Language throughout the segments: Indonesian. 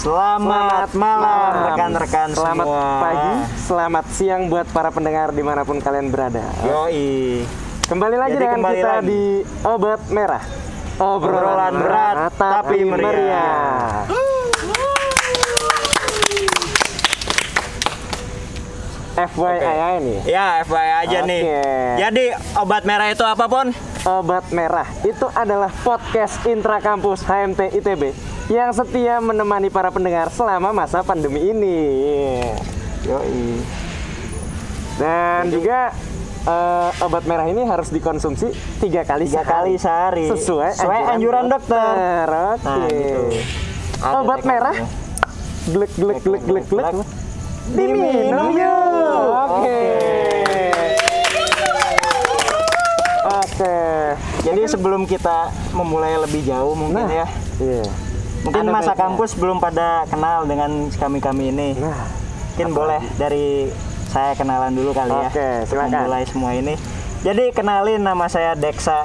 Selamat malam rekan-rekan Selamat semua. pagi, selamat siang buat para pendengar di mana pun kalian berada. Yoi. Kembali lagi Jadi dengan kembali kita lagi. di Obat Merah. Obrolan berat, tapi meriah. FYI nih. Ya, FYI aja nih. Oke. Jadi obat merah itu apa, Pon? Obat Merah itu adalah podcast intra kampus HMT ITB yang setia menemani para pendengar selama masa pandemi ini. Yoi. Dan juga eh, obat merah ini harus dikonsumsi tiga kali Tiga sehari. kali sehari. sesuai, Sesuai anjuran dokter. Oke. Nah, gitu. Ada Obat merah, glek glek glek glek glek. Glek. Diminum yuk. Oke. Oke. Jadi sebelum kita memulai lebih jauh mungkin Nah. ya. Iya. Mungkin Ada masa baiknya. kampus belum pada kenal dengan kami-kami ini. Nah, Mungkin boleh dari saya kenalan dulu kali ya. Oke, silakan. Memulai semua ini. Jadi kenalin nama saya Dexa.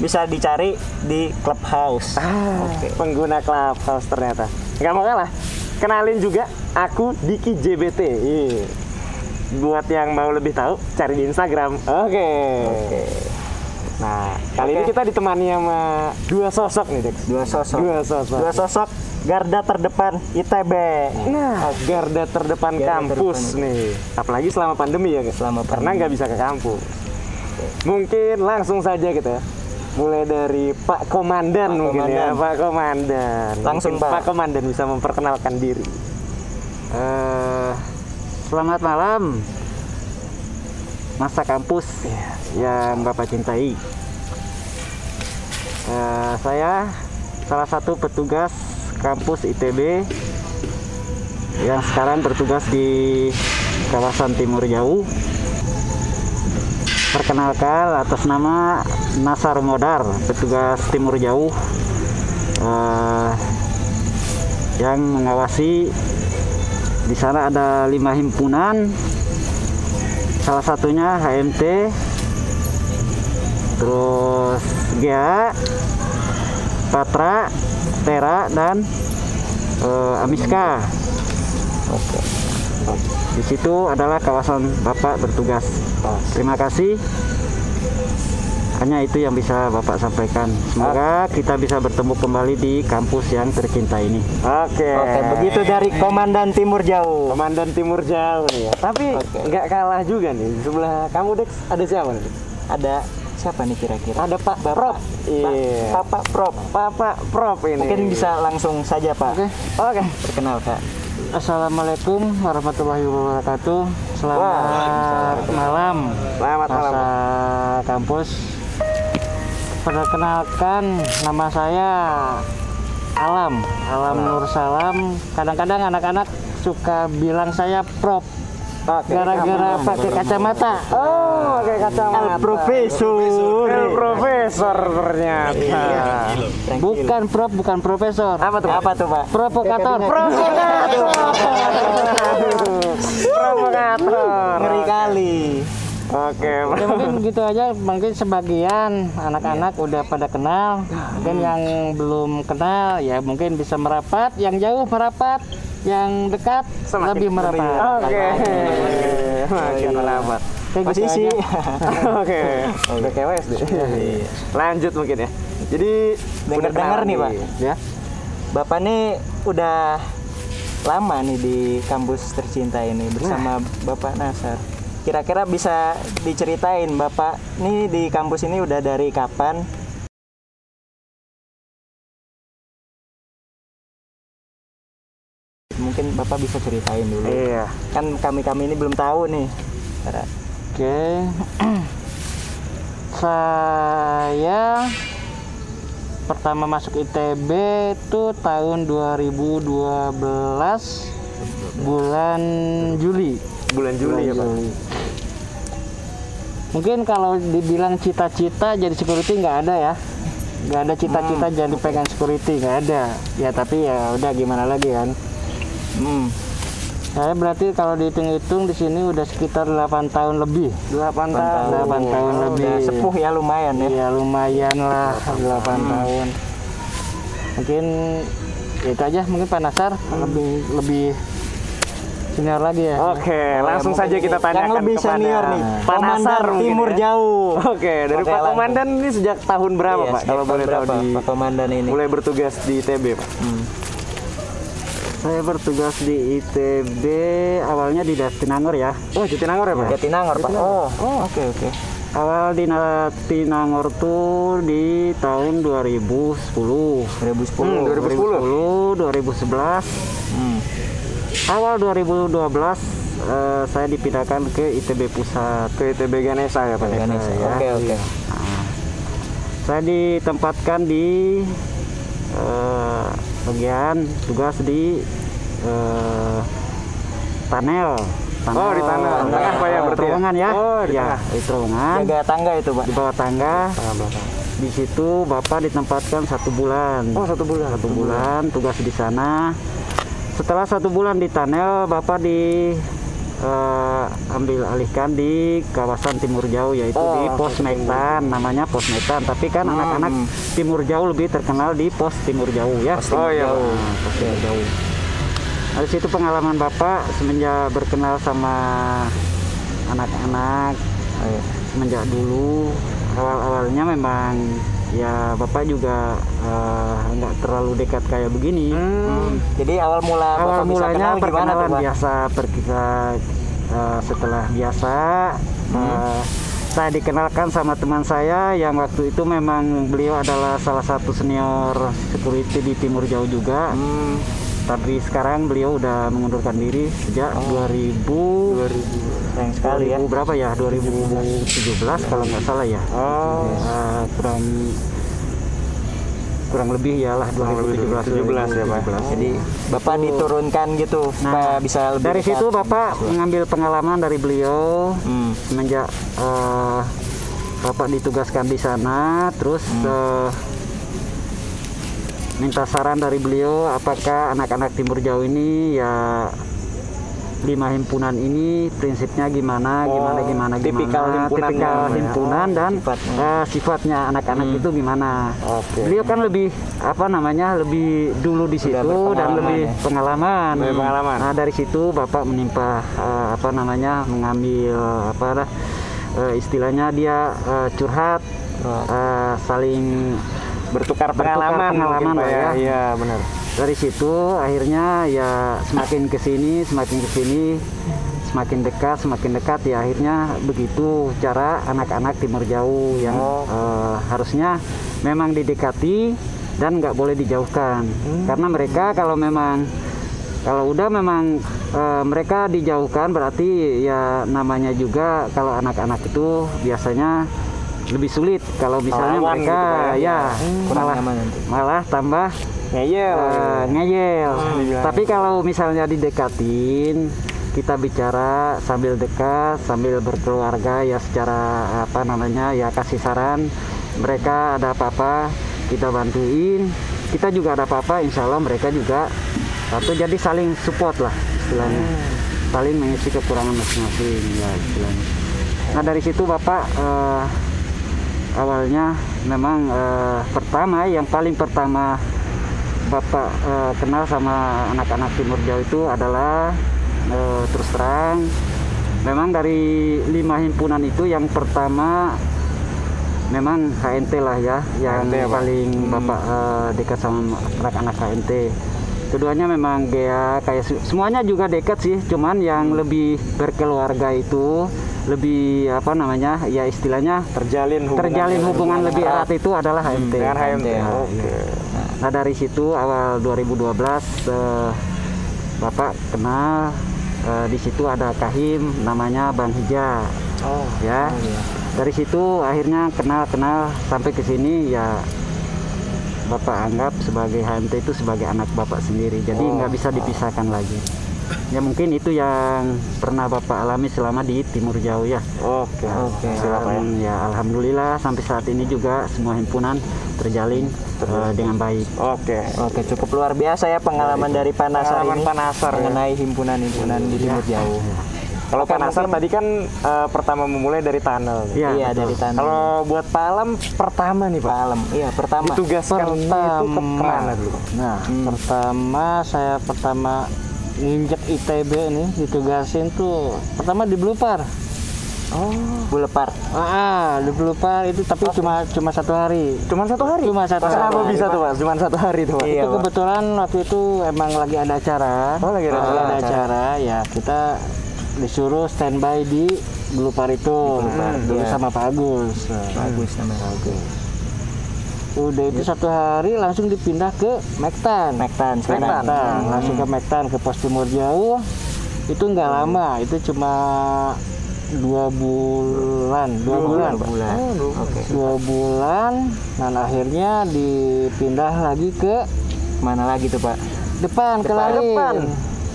Bisa dicari di Clubhouse. Ah, Oke. pengguna Clubhouse ternyata. Nggak mau kalah. Kenalin juga aku Diki JBT. Buat yang mau lebih tahu, cari di Instagram. Oke. Oke. Nah, kali ini Oke. kita ditemani sama dua sosok nih, Dex. Dua sosok. Dua sosok. Dua sosok garda terdepan ITB. Nah, garda terdepan Garda kampus terdepan. nih. Apalagi selama pandemi ya, guys. Selama Karena pandemi. nggak bisa ke kampus. Mungkin langsung saja gitu ya. Mulai dari Pak Komandan Pak mungkin ya, Komandan. Pak Komandan. Langsung, Mungkin Pak. Pak Komandan bisa memperkenalkan diri. Eh, selamat malam masa kampus yang Bapak cintai. Eh, saya salah satu petugas kampus ITB yang sekarang bertugas di kawasan Timur Jauh. Perkenalkan atas nama Nasar Modar, petugas Timur Jauh eh, yang mengawasi di sana ada lima himpunan, salah satunya HMT, terus GA, Patra, Tera, dan eh, Amiska. Di situ adalah kawasan Bapak bertugas. Terima kasih. Hanya itu yang bisa Bapak sampaikan. Semoga kita bisa bertemu kembali di kampus yang tercinta ini. Oke. Oke, begitu dari Komandan Timur Jauh. Komandan Timur Jauh nih ya. Tapi nggak kalah juga nih. Di sebelah kamu Dex ada siapa nih? Ada siapa nih kira-kira? Ada Pak Prop. Iya. Bapak Prop. Bapak Prop ini. Mungkin bisa langsung saja Pak. Oke. Oke. Perkenalkan. Assalamualaikum warahmatullahi wabarakatuh. Selamat malam. Selamat malam. Masa kampus. Perkenalkan nama saya Alam, Alam Nur Salam. Kadang-kadang anak-anak suka bilang saya prop Oke. gara-gara pakai kacamata. Oh, pakai kacamata. El Profesor. El Profesor ternyata. Iya. Bukan prop, bukan profesor. Apa tuh? Apa tuh Pak? Provokator. Provokator. Provokator. Ngeri kali. Oke. ya mungkin gitu aja mungkin sebagian anak-anak udah pada kenal mungkin yang belum kenal ya mungkin bisa merapat yang jauh merapat yang dekat Semakin lebih merapat Oke. Makin merapat. Kayak gitu. Oke. Udah kayak WSD. Lanjut mungkin ya. Jadi Dengar-dengar nih, Pak. ya Bapak nih udah lama nih di kampus tercinta ini bersama Bapak Nasar. Kira-kira bisa diceritain Bapak nih di kampus ini udah dari kapan? Mungkin Bapak bisa ceritain dulu. Iya. Kan kami-kami ini belum tahu nih. oke saya pertama masuk ITB itu tahun 2012 bulan Juli Bulan Juli ya, Pak. Mungkin kalau dibilang cita-cita jadi security nggak ada ya. Nggak ada cita-cita jadi pengen security nggak ada. Ya tapi ya udah gimana lagi kan. Hmm. Saya berarti kalau dihitung-hitung di sini udah sekitar 8 tahun lebih. 8 tahun. 8 tahun Oh, lebih. udah sepuh ya lumayan ya. Iya lumayan lah 8 tahun. Mungkin itu aja mungkin Pak Nasar lebih lebih senior lagi ya. Oke, langsung saja kita tanyakan yang lebih kepada senior nih Pak Nasar Komandan mungkin Timur ya. Jauh Oke, dari Oke, Pak. Komandan ini sejak tahun berapa Iya, Pak? Kalau boleh tahu berapa, di Pak Komandan ini mulai bertugas di ITB. Pak? Hmm. Saya bertugas di ITB awalnya di Jatinangor ya. Oh, Jatinangor ya Pak? Jatinangor Pak oh oh oke oke Awal di Jatinangor tuh di tahun 2010. 2010 Hmm, 2010. 2010, 2011. Awal 2012 eh, saya dipindahkan ke ITB Pusat. Ke ITB Ganesha ya Pak? Ganesha. ya. oke oke Saya ditempatkan di eh, bagian tugas di eh, panel. Oh, di tanah. Tanah. Tengah Pak ya Oh, berarti ya? terowongan ya. Oh, di ya, tengah. di terowongan. jaga tangga itu Pak Di bawah tangga. Belakang. Di situ Bapak ditempatkan satu bulan. Oh, satu bulan. Satu bulan tugas di sana. Setelah satu bulan di tunnel, Bapak di eh, ambil alihkan di kawasan Timur Jauh yaitu Oh, di Pos Metan, namanya Pos Metan. Tapi kan anak-anak Timur Jauh lebih terkenal di Pos Timur Jauh ya. Oh iya. Pak. Nah, Pos Timur Jauh. Dari situ pengalaman Bapak semenjak berkenal sama anak-anak semenjak dulu awal-awalnya memang ya bapak juga eh, nggak terlalu dekat kayak begini. Hmm. jadi awal mula awal Bapak bisa mulanya kenal tuh perkenalan biasa perkisa eh, setelah biasa eh, saya dikenalkan sama teman saya yang waktu itu memang beliau adalah salah satu senior security di Timur Jauh juga. Hmm. Tapi sekarang beliau udah mengundurkan diri sejak 2000 sayang sekali ya 2000 berapa ya 2017 kalau nggak salah ya Oh, Eh, kurang kurang lebih ya lah lebih 2017 17 ya, Pak. 2017. jadi Bapak diturunkan gitu supaya bisa lebih dari dekat. situ bapak mengambil pengalaman dari beliau Hmm. semenjak eh, bapak ditugaskan di sana terus eh, minta saran dari beliau apakah anak-anak timur jauh ini ya lima himpunan ini prinsipnya gimana Oh, gimana gimana gimana tipikal himpunan tipikal ya, ya. himpunan dan sifatnya. eh, sifatnya anak-anak itu gimana Oke. beliau kan lebih apa namanya lebih dulu di situ dan lebih ya. pengalaman Lebih pengalaman. nah dari situ bapak menimpa eh, apa namanya mengambil apa eh, istilahnya dia eh, curhat eh, saling bertukar Bertukar pengalaman, pengalaman mungkin, Pak lah ya. Iya, benar. dari situ akhirnya ya semakin ke sini semakin ke sini semakin dekat semakin dekat ya akhirnya begitu cara anak-anak timur jauh yang Oh. eh, harusnya memang didekati dan nggak boleh dijauhkan karena mereka kalau memang kalau udah memang eh, mereka dijauhkan berarti ya namanya juga kalau anak-anak itu biasanya lebih sulit kalau misalnya Melawan mereka gitu, ya. ya kurang malah malah tambah Ngeyel. eh, ngeyel. dibilang. Tapi kalau misalnya didekatin, kita bicara sambil dekat, sambil berkeluarga ya secara apa namanya ya kasih saran. Mereka ada apa-apa kita bantuin. Kita juga ada apa-apa, insya Allah mereka juga atau jadi saling support lah istilahnya. Saling mengisi kekurangan masing-masing ya istilahnya. Nah dari situ bapak eh, awalnya memang eh, pertama yang paling pertama bapak eh, kenal sama anak-anak Timur Jauh itu adalah eh, terus terang memang dari lima himpunan itu yang pertama memang HNT lah ya yang HNT ya, paling bapak eh, dekat sama anak-anak HNT keduanya memang GEA kayak se- semuanya juga dekat sih cuman yang lebih berkeluarga itu lebih apa namanya ya istilahnya terjalin hubungan terjalin hubungan lebih erat itu adalah HMT. dengan HMT. ya. Nah, Oke. iya. Nah dari situ awal 2012 eh, Bapak kenal eh, di situ ada Kahim namanya Bang Hija Oh. ya. Dari situ akhirnya kenal-kenal sampai ke sini ya Bapak anggap sebagai HMT itu sebagai anak Bapak sendiri. Jadi Oh. nggak bisa dipisahkan lagi. Ya mungkin itu yang pernah Bapak alami selama di Timur Jauh ya. Oke. Oke. Dan ya alhamdulillah sampai saat ini juga semua himpunan terjalin eh, dengan baik. Oke. Oke, cukup luar biasa ya pengalaman dari Pak Nasar Pengalaman ini Pak Nasar, ya. mengenai himpunan-himpunan di Timur Jauh. Kalau Panasar mungkin- tadi kan eh, pertama memulai dari tunnel. Iya, iya betul. dari tanah Kalau buat Palam pertama nih Pak. Palem iya pertama Ditugaskannya itu ke Pertama. ke mana dulu? Pak? Nah, pertama saya pertama nginjek ITB nih ditugasin tuh pertama di Blupar. Bulepar Ah, di Blupar itu tapi cuma cuma satu hari. Cuman satu hari. Cuma satu Kenapa hari. bisa tuh Pak? Cuman satu hari tuh Pak. Iya, itu Pak. kebetulan waktu itu emang lagi ada acara. Oh, lagi ada acara. ada acara ya kita disuruh standby di Blupar itu dulu iya. sama Pak Agus. Nah, bagus namanya Agus. Udah itu satu hari langsung dipindah ke Mektan. Mektan sekarang Mektan, langsung ke Mektan ke pos timur jauh. Itu nggak lama, itu cuma dua bulan, dua, bulan, Pak. bulan oke dua bulan. Dan akhirnya dipindah lagi ke mana lagi tuh pak depan, ke Depan.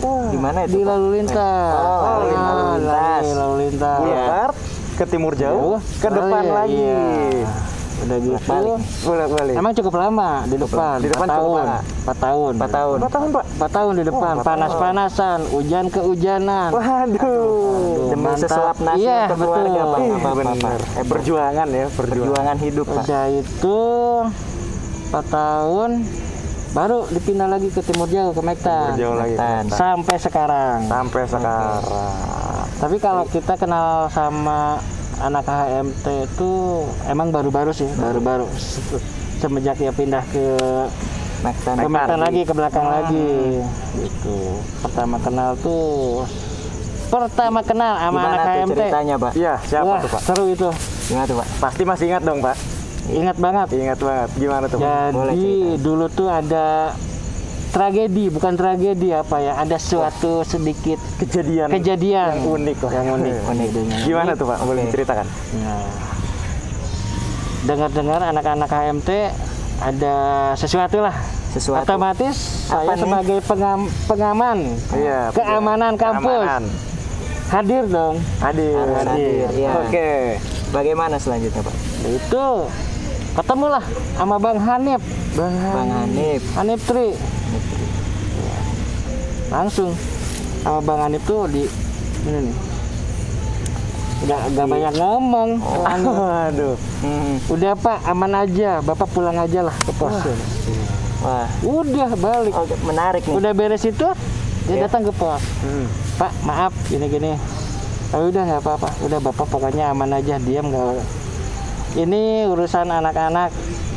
Depan. di mana itu Di Pak? lalu lintas. Oh, lalu lintas. Ah, Lalu lintas. Lalu lintas. Iya. Ke timur jauh, ke Lalin, depan lagi. iya. Udah gitu. balik. Boleh balik. Emang cukup lama di depan. Di depan empat cukup tahun. lama. Empat tahun. empat tahun Empat tahun Pak. Empat tahun di depan. Panas-panasan, hujan kehujanan. Waduh. demi mantap. sesuap nasi Iya, untuk keluarga pak apa apa bener. eh, Perjuangan ya, perjuangan. perjuangan hidup pak Udah itu 4 tahun baru dipindah lagi ke timur jauh ke Mektan. Jauh lagi. Mektan. Sampai sekarang. Sampai sekarang. Tapi kalau kita kenal sama anak HMT itu emang baru-baru sih, baru-baru. Se- Semenjak ya pindah ke Mektan ke Mektan lagi ke belakang lagi. Gitu. Pertama kenal tuh pertama kenal sama gimana anak tuh HMT. ceritanya pak Iya, siapa Wah, tuh Pak? seru itu. gimana tuh pak Pasti masih ingat dong Pak. Ingat banget. Ingat banget. Gimana tuh Jadi dulu tuh ada tragedi, bukan tragedi apa ya? Ada suatu sedikit Kejadian kejadian yang unik lah. Yang unik. Unik. Gimana tuh Pak? Boleh diceritakan? Nah, dengar-dengar anak-anak HMT ada sesuatu lah. Sesuatu. Otomatis Apa saya nih? sebagai pengam- pengaman Iya. keamanan kampus Keamanan. hadir dong. Hadir. Harus hadir, iya. Oke. bagaimana selanjutnya pak Itu ketemulah sama Bang Hanif, Bang. bang Hanif Hanif Tri. Langsung sama Bang Hanif tuh di ini nih. Nggak, nggak banyak ngomong. Anu, Aduh. Hmm. Udah Pak, aman aja. Bapak pulang aja lah ke pos. wah Udah balik. oh, menarik nih Udah beres itu, dia Iya. datang ke pos. Hmm. Pak, maaf, gini-gini. Oh, udah nggak apa-apa. Udah bapak pokoknya aman aja, diam nggak. Ini urusan anak-anak.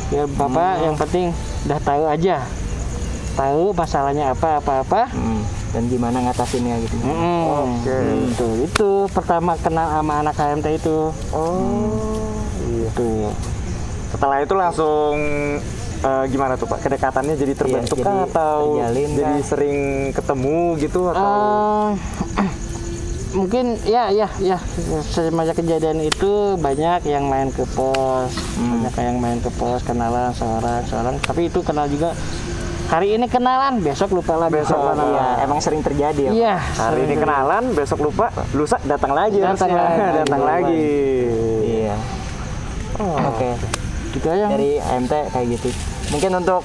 Ya bapak, Hmm. yang penting udah tahu aja. Tahu masalahnya apa, apa-apa. Hmm. dan gimana ngatasinnya gitu Mm-mm. Oke. Gitu. Itu pertama kenal sama anak HMT itu. Oh. Iya. Tuh. Setelah itu langsung eh, gimana tuh Pak? Kedekatannya jadi terbentuk Iya, jadi kah atau terjalin jadi kah? sering ketemu gitu atau Eh, mungkin ya ya ya. Semenjak kejadian itu banyak yang main ke pos. Banyak yang main ke pos kenalan seorang seorang. Tapi itu kenal juga. Hari ini kenalan besok lupa lagi. Besok Oh, kenalan. iya emang sering terjadi ya iya hari ini kenalan, besok lupa, lusa datang lagi Datang harusnya. lagi. datang lagi. iya. Oke. Gitu aja. Dari AMT kayak gitu. Mungkin untuk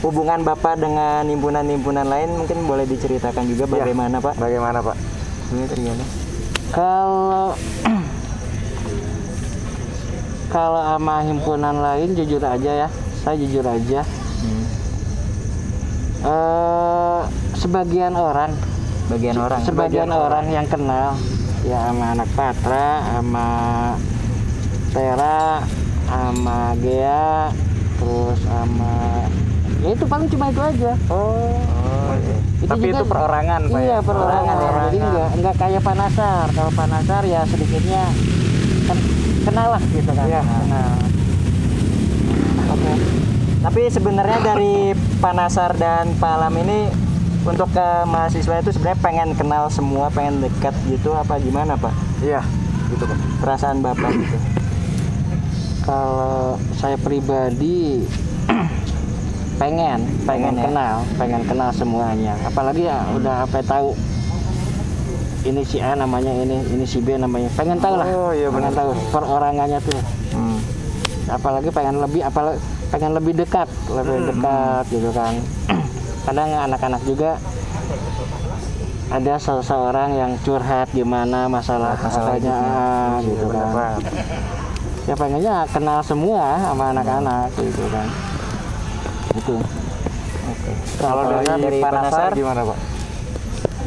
hubungan bapak dengan himpunan-himpunan lain mungkin boleh diceritakan juga Iya. bagaimana pak? Bagaimana Pak? Ini terjadi kalau kalau sama himpunan lain jujur aja ya. Saya jujur aja. Hmm. eh sebagian orang. Bagian orang sebagian orang. yang kenal. Ya sama anak Patra sama Tera sama Gea terus sama ya itu paling cuma itu aja Oh. Tapi itu perorangan Pak iya ya? perorangan Oh, ya jadi enggak enggak kayak Panasar kalau Panasar ya sedikitnya kan kenal lah gitu kan Iya. kenal Oke. Tapi sebenarnya dari Panasar dan Palam ini untuk ke mahasiswa itu sebenarnya pengen kenal semua, pengen dekat gitu apa gimana Pak? Iya, gitu Pak. Perasaan Bapak gitu. kalau saya pribadi pengen pengen Pengen ya? kenal pengen kenal semuanya. Apalagi ya udah apa tahu ini si A namanya ini ini si B namanya. Pengen tahu lah Oh, iya pengen tahu perorangannya tuh. Hmm. apalagi pengen lebih apalagi pengen lebih dekat lebih dekat gitu kan. Kadang anak-anak juga ada seseorang yang curhat gimana masalah masalahnya ah, gitu kan. Ya pengennya kenal semua sama anak-anak gitu kan itu Kalau dari, Panasar? gimana Pak?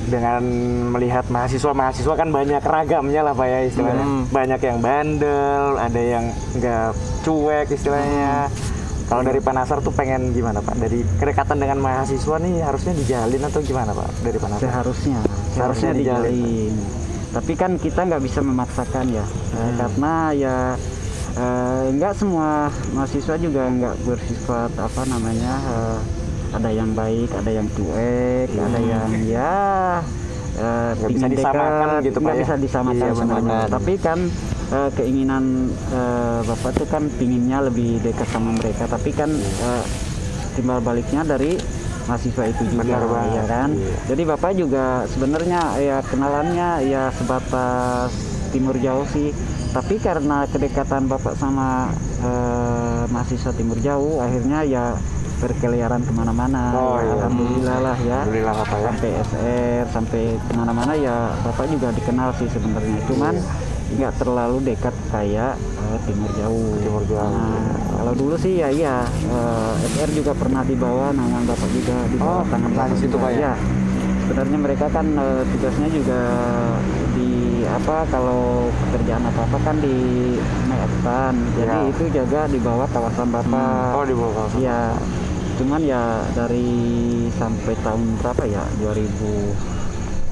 Dengan melihat mahasiswa-mahasiswa kan banyak ragamnya lah Pak ya istilahnya. Hmm. Banyak yang bandel, ada yang nggak cuek istilahnya. Kalau dari Pak Nasar tuh pengen gimana Pak? Dari kedekatan dengan mahasiswa nih harusnya dijalin atau gimana Pak? Dari Pak Nasar? seharusnya Seharusnya seharusnya dijalin. dijalin tapi kan kita nggak bisa memaksakan ya Eh, karena ya eh, nggak semua mahasiswa juga nggak bersifat apa namanya eh, ada yang baik ada yang cuek ada yang ya eh, Nggak bisa disamakan dekat, gitu, Pak, nggak ya? bisa disamakan Iya, benar. tapi kan eh, keinginan eh, bapak tuh kan pinginnya lebih dekat sama mereka. Tapi kan eh, timbal baliknya dari mahasiswa itu juga Benar ya kan? Iya. jadi bapak juga sebenarnya ya kenalannya ya sebatas timur jauh sih tapi karena kedekatan bapak sama eh, mahasiswa timur jauh akhirnya ya berkeliaran ke mana-mana Oh, Ya, iya. alhamdulillah lah ya Alhamdulillah lah Pak ya. sampai SR sampai ke mana-mana ya bapak juga dikenal sih sebenarnya cuman nggak terlalu dekat kayak eh, timur jauh Timur Jauh. Nah, kalau dulu sih ya iya eh, SR juga pernah dibawa nama bapak juga di bawah Oh, tangan bapak situ, juga. Pak, ya? Iya. sebenarnya mereka kan eh, tugasnya juga di apa kalau pekerjaan apa apa kan di Meetan jadi Ya. itu jaga di bawah kawasan bapak Oh di bawah kawasan. Iya, cuman ya dari sampai tahun berapa ya 2000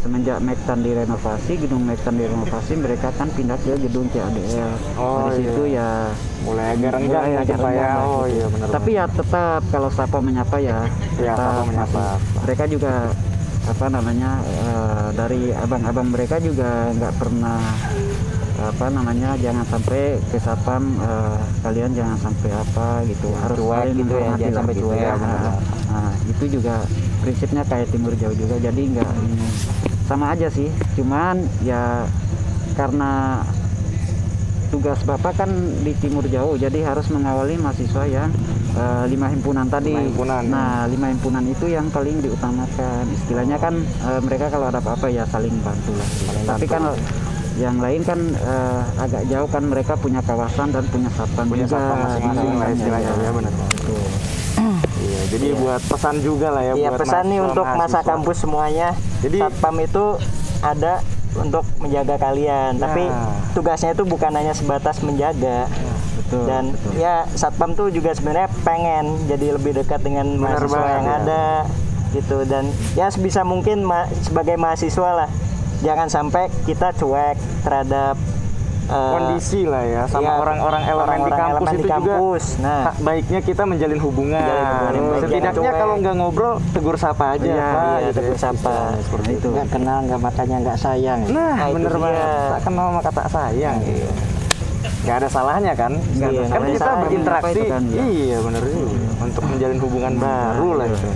semenjak Mektan direnovasi gedung Mektan direnovasi mereka kan pindah ke gedung CADL Oh, dari iya. situ ya Mulai agak mulai ya Pak ya. Oh gitu. iya benar. tapi ya tetap kalau sapa menyapa ya Ya, tetap sapa menyapa. masih. mereka juga apa namanya eh, dari abang-abang mereka juga nggak pernah apa namanya jangan sampai ke sapam eh, kalian jangan sampai apa gitu harus Cuek gitu ya, jangan sampai gitu cuek. ya. Benar. Nah, itu juga prinsipnya kayak timur jauh juga jadi nggak sama aja sih cuman ya karena tugas bapak kan di timur jauh jadi harus mengawali mahasiswa yang eh, lima himpunan tadi Lima himpunan, ya. nah lima himpunan itu yang paling diutamakan istilahnya kan eh, mereka kalau ada apa-apa ya saling bantu lah tapi kan yang lain kan eh, agak jauh kan mereka punya kawasan dan punya satpam punya juga satpam masing-masing lah Iya, istilahnya iya. ya benar. Betul. Iya, jadi buat pesan juga lah ya Iya buat pesan nih mahasiswa- untuk masa kampus semuanya. Jadi- satpam itu ada untuk menjaga kalian, Nah. tapi tugasnya itu bukan hanya sebatas menjaga. Betul Dan betul. ya satpam tuh juga sebenarnya pengen jadi lebih dekat dengan Benar mahasiswa banget, yang ya. ada gitu dan ya sebisa mungkin ma- sebagai mahasiswa lah jangan sampai kita cuek terhadap eh, kondisi lah ya sama iya, orang-orang elemen di orang-orang kampus elemen itu di kampus. juga Nah. baiknya kita menjalin hubungan, Menjalin hubungan baik, setidaknya cuek. kalau nggak ngobrol tegur sapa aja Iya, Pak, iya, gitu tegur ya. sapa. Istilahnya seperti itu nggak kenal nggak makanya nggak sayang nah, Nah, bener banget tak kenal sama kata sayang nggak ada salahnya kan ada kan kita Salahnya berinteraksi kan, ya. iya bener juga untuk menjalin hubungan baru lah itu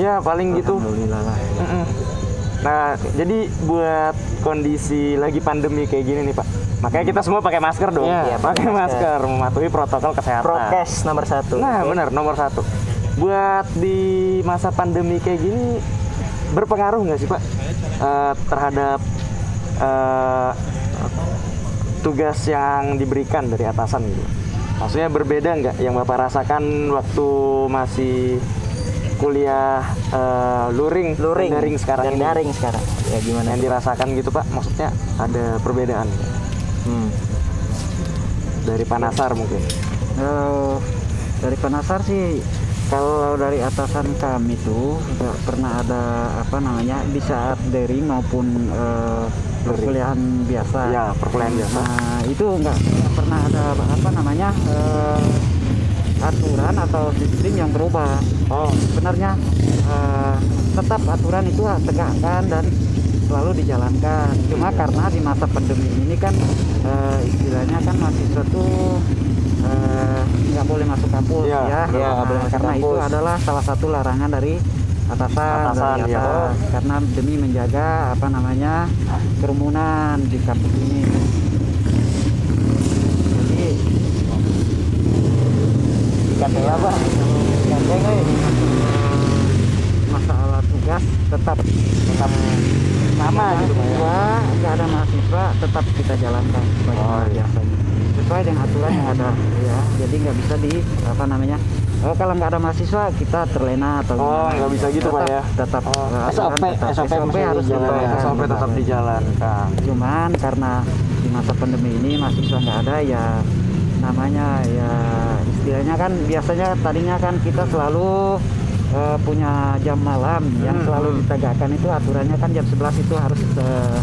ya paling gitu lah Mm-mm. Nah, jadi buat kondisi lagi pandemi kayak gini nih Pak, makanya kita semua pakai masker dong. Iya, pakai pakai masker, mematuhi protokol kesehatan. prokes nomor satu. Nah, benar nomor satu. Buat di masa pandemi kayak gini berpengaruh nggak sih Pak eh, terhadap eh, tugas yang diberikan dari atasan gitu? Maksudnya berbeda nggak yang Bapak rasakan waktu masih kuliah eh, luring, luring daring sekarang dan ini? daring sekarang. Ya gimana? yang dirasakan gitu Pak? Maksudnya ada perbedaan Hmm. dari Panasar mungkin? Kalau dari penasar sih kalau dari atasan kami tuh nggak pernah ada apa namanya di saat daring maupun eh, perkuliahan biasa. Ya, perkuliahan biasa. Nah itu nggak pernah ada apa namanya eh, aturan atau sistem yang berubah. Oh, Sebenarnya eh, tetap aturan itu tegakkan dan selalu dijalankan. Cuma karena di masa pandemi ini kan eh, istilahnya kan mahasiswa tuh nggak boleh masuk kampus Iya, ya. iya, nggak boleh masuk karena itu kampus. adalah salah satu larangan dari atasan, Atasan, dari ya. atas. karena demi menjaga apa namanya kerumunan di kampus ini. Jadi Ikat apa? Gandeng euy. masa alat tugas tetap tetap Sama gitu, ya? mahasiswa nggak ada mahasiswa tetap kita jalankan sebagaimana Oh, iya. biasanya sesuai dengan aturan yang ada ya jadi nggak bisa di apa namanya oh, kalau nggak ada mahasiswa kita terlena atau Oh, gimana. nggak bisa gitu, Pak, Tetap- ya? tetap Oh, eh, SOP, tetap. SOP mesti harus dijalankan. sampai tetap dijalankan cuman karena di masa pandemi ini mahasiswa nggak ada ya namanya ya istilahnya kan biasanya tadinya kan kita selalu eh, punya jam malam yang Hmm. selalu ditegakkan itu aturannya kan jam 11 itu harus eh,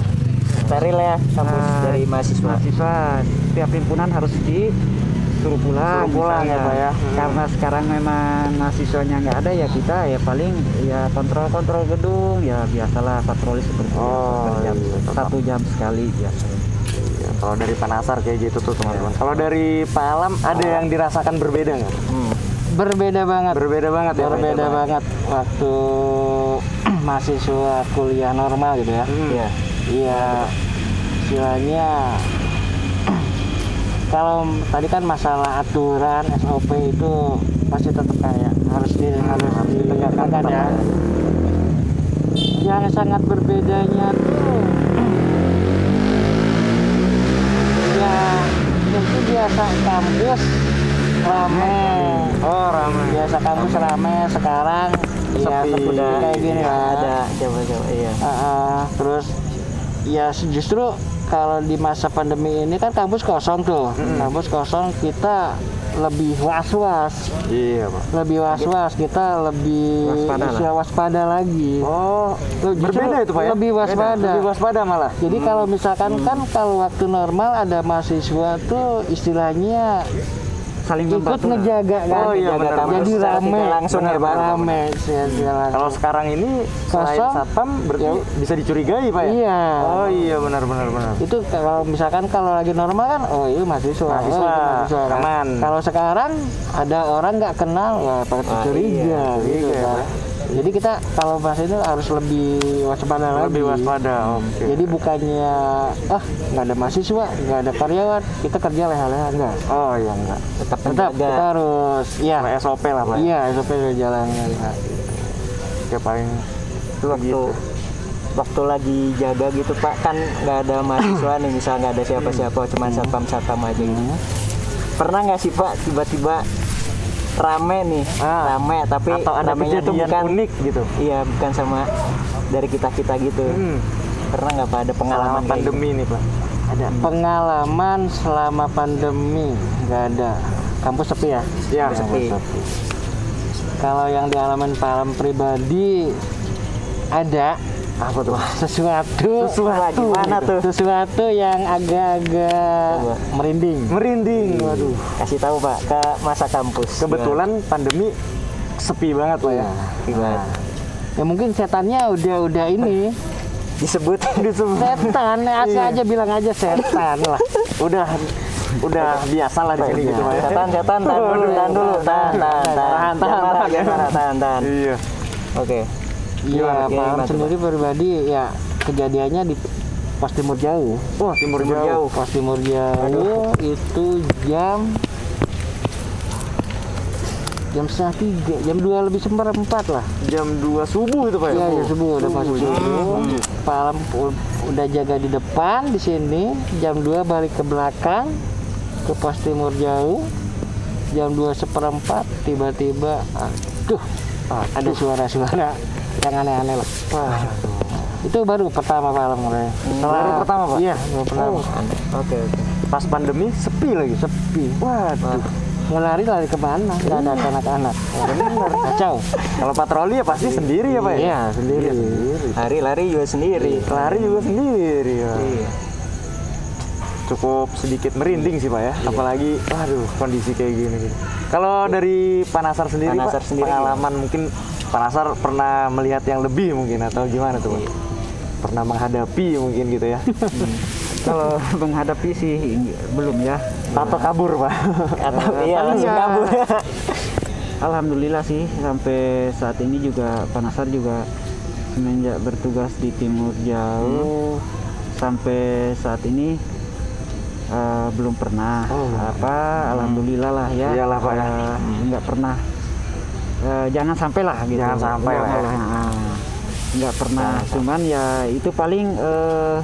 steril ya kampus eh, dari mahasiswa mahasiswa tiap himpunan harus disuruh pulang, Suruh pulang ya, misalnya. Pak, ya. Hmm. karena sekarang memang mahasiswanya nggak ada ya kita ya paling ya kontrol kontrol gedung ya biasalah patroli seperti biasa, Oh, jam iya, tetap. satu jam sekali biasanya Ya, kalau dari Panasar kayak gitu tuh teman-teman kalau dari Pak Alam ada yang dirasakan berbeda nggak Hmm. Berbeda banget. berbeda banget ya Pak? Berbeda banget waktu mahasiswa kuliah normal gitu ya. Hmm. Iya. Iya, istilahnya kalau tadi kan masalah aturan SOP itu pasti tetap kayak harus di harus ditegakkan ya. Yang sangat berbedanya tuh ya itu biasa kampus rame. oh ramai Biasa kampus rame sekarang ya Sepi. seperti kayak gini kan. ada coba-coba iya Ah, ah. terus ya justru kalau di masa pandemi ini kan kampus kosong tuh. Kampus kosong kita lebih was-was. Iya Pak. Lebih was-was kita lebih Waspada waspada lagi. Oh berbeda itu Pak ya? lebih Beda. waspada. lebih waspada malah. Jadi kalau misalkan kan kalau waktu normal ada mahasiswa tuh istilahnya saling ikut ngejaga kan Oh, iya, benar, jadi rame langsung ya, Pak. rame kalau sekarang ini selain Kosong. satpam berarti bisa dicurigai Pak ya iya oh iya benar benar benar itu kalau misalkan kalau lagi normal kan oh itu mahasiswa, Mahasiswa, oh, itu kan. aman. kalau sekarang ada orang nggak kenal wah patut Wah, curiga iya, gitu iya, kan. Jadi kita kalau bahas itu harus lebih waspada lagi. Lebih waspada oke. Jadi bukannya ah nggak ada mahasiswa nggak ada karyawan kita kerja leha-leha. Enggak oh iya enggak tetap tetap kita harus ya SOP lah Pak ya? iya SOP jalankan Oke, paling itu waktu waktu lagi jaga gitu pak kan nggak ada mahasiswa nih misal nggak ada siapa-siapa cuma satpam satpam aja gitu. Pernah nggak sih pak tiba-tiba rame nih Ah. rame tapi atau ada ramenya tuh bukan unik gitu? iya bukan sama dari kita kita gitu. Hmm. pernah nggak pak ada pengalaman selama kayak gitu? pandemi nih Pak? Ada. Pengalaman selama pandemi? Nggak ada. Kampus sepi ya? Ya. Sepi. Kalau yang dialamin Pak Alam pribadi ada apa tuh? Sesuatu. Wah, gimana tuh? Sesuatu yang agak-agak merinding. merinding. Waduh. Kasih tahu pak ke masa kampus. Kebetulan pandemi sepi banget Pak ya? Gimana? Ya mungkin setannya udah udah ini. Disebut. Disebut. Setan. Asal Iya. aja bilang aja setan lah. udah udah biasa lah di sini gitu ya? Setan setan tahan dulu tahan dulu. Tahan tahan tahan. Tahan, Jangan tahan, marah, tahan, jangan ya. marah, tahan tahan. Iya. Oke. Iya, Gimana, Pak Alam gimana tuh, sendiri pribadi ya kejadiannya di pos timur jauh. wah timur, Timur jauh, jauh. Pos timur jauh itu jam jam setengah tiga, jam dua lebih seperempat lah. jam 2 subuh itu Pak ya Iya, ya subuh udah masuk subuh. Pak Alam u- udah jaga di depan di sini. Jam 2 balik ke belakang ke pos timur jauh. Jam 2 seperempat tiba-tiba aduh ada suara-suara yang aneh-aneh lah. Wah, Itu baru pertama Pak mulai. Baru pertama, Pak? Iya, baru pertama. Oh. oke oke pas pandemi sepi lagi Sepi. waduh Mau lari lari ke mana? Gak ada anak-anak. Bener. Kacau. kalau patroli ya pasti sendiri ya Pak ya Iya, sendiri. lari lari juga sendiri lari juga sendiri ya. iya cukup sedikit merinding sih pak ya apalagi waduh kondisi kayak gini kalau dari Panasar sendiri Panasar pak sendiri pengalaman mungkin Panasar pernah melihat yang lebih mungkin atau gimana tuh pak pernah menghadapi mungkin gitu ya. Kalau menghadapi sih belum ya. Atau kabur pak. Atau iya langsung Iya. kabur. Alhamdulillah sih sampai saat ini juga Panasar juga semenjak bertugas di Timur Jauh sampai saat ini eh, belum pernah Oh. apa Alhamdulillah lah ya. Iyalah, Pak, ya. Eh, nggak pernah Eh, jangan sampai lah gitu. Jangan sampai lah, ya. Nah, nggak pernah. Cuman ya itu paling eh,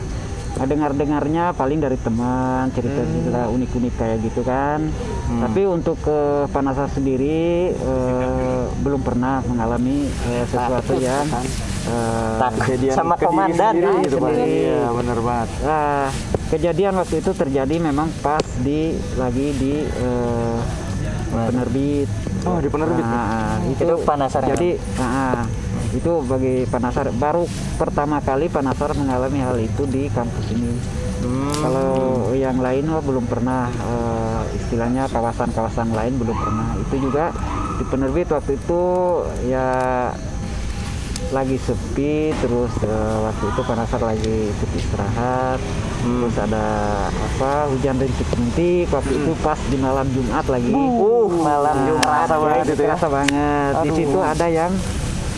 dengar-dengarnya paling dari teman cerita-cerita unik-unik kayak gitu kan. Tapi untuk ke Panasar sendiri eh, belum pernah mengalami eh, sesuatu yang eh, Takut Kejadian sama komandan sendiri ah, gitu, sendiri. Iya, benar banget. Nah, kejadian waktu itu terjadi memang pas di lagi di eh, penerbit. Oh, di penerbit. Nah, itu, Itu Panasar Jadi, nah, itu bagi Panasar baru pertama kali Panasar mengalami hal itu di kampus ini. Hmm. Kalau yang lain wah, belum pernah eh, istilahnya kawasan-kawasan lain belum pernah. Itu juga di penerbit waktu itu ya lagi sepi terus eh, waktu itu Panasar lagi ikut istirahat terus ada apa hujan rintik-rintik waktu itu pas di malam Jumat lagi. Uh, malam Nah, Jumat. Terasa banget itu ya. terasa banget. Di situ ada yang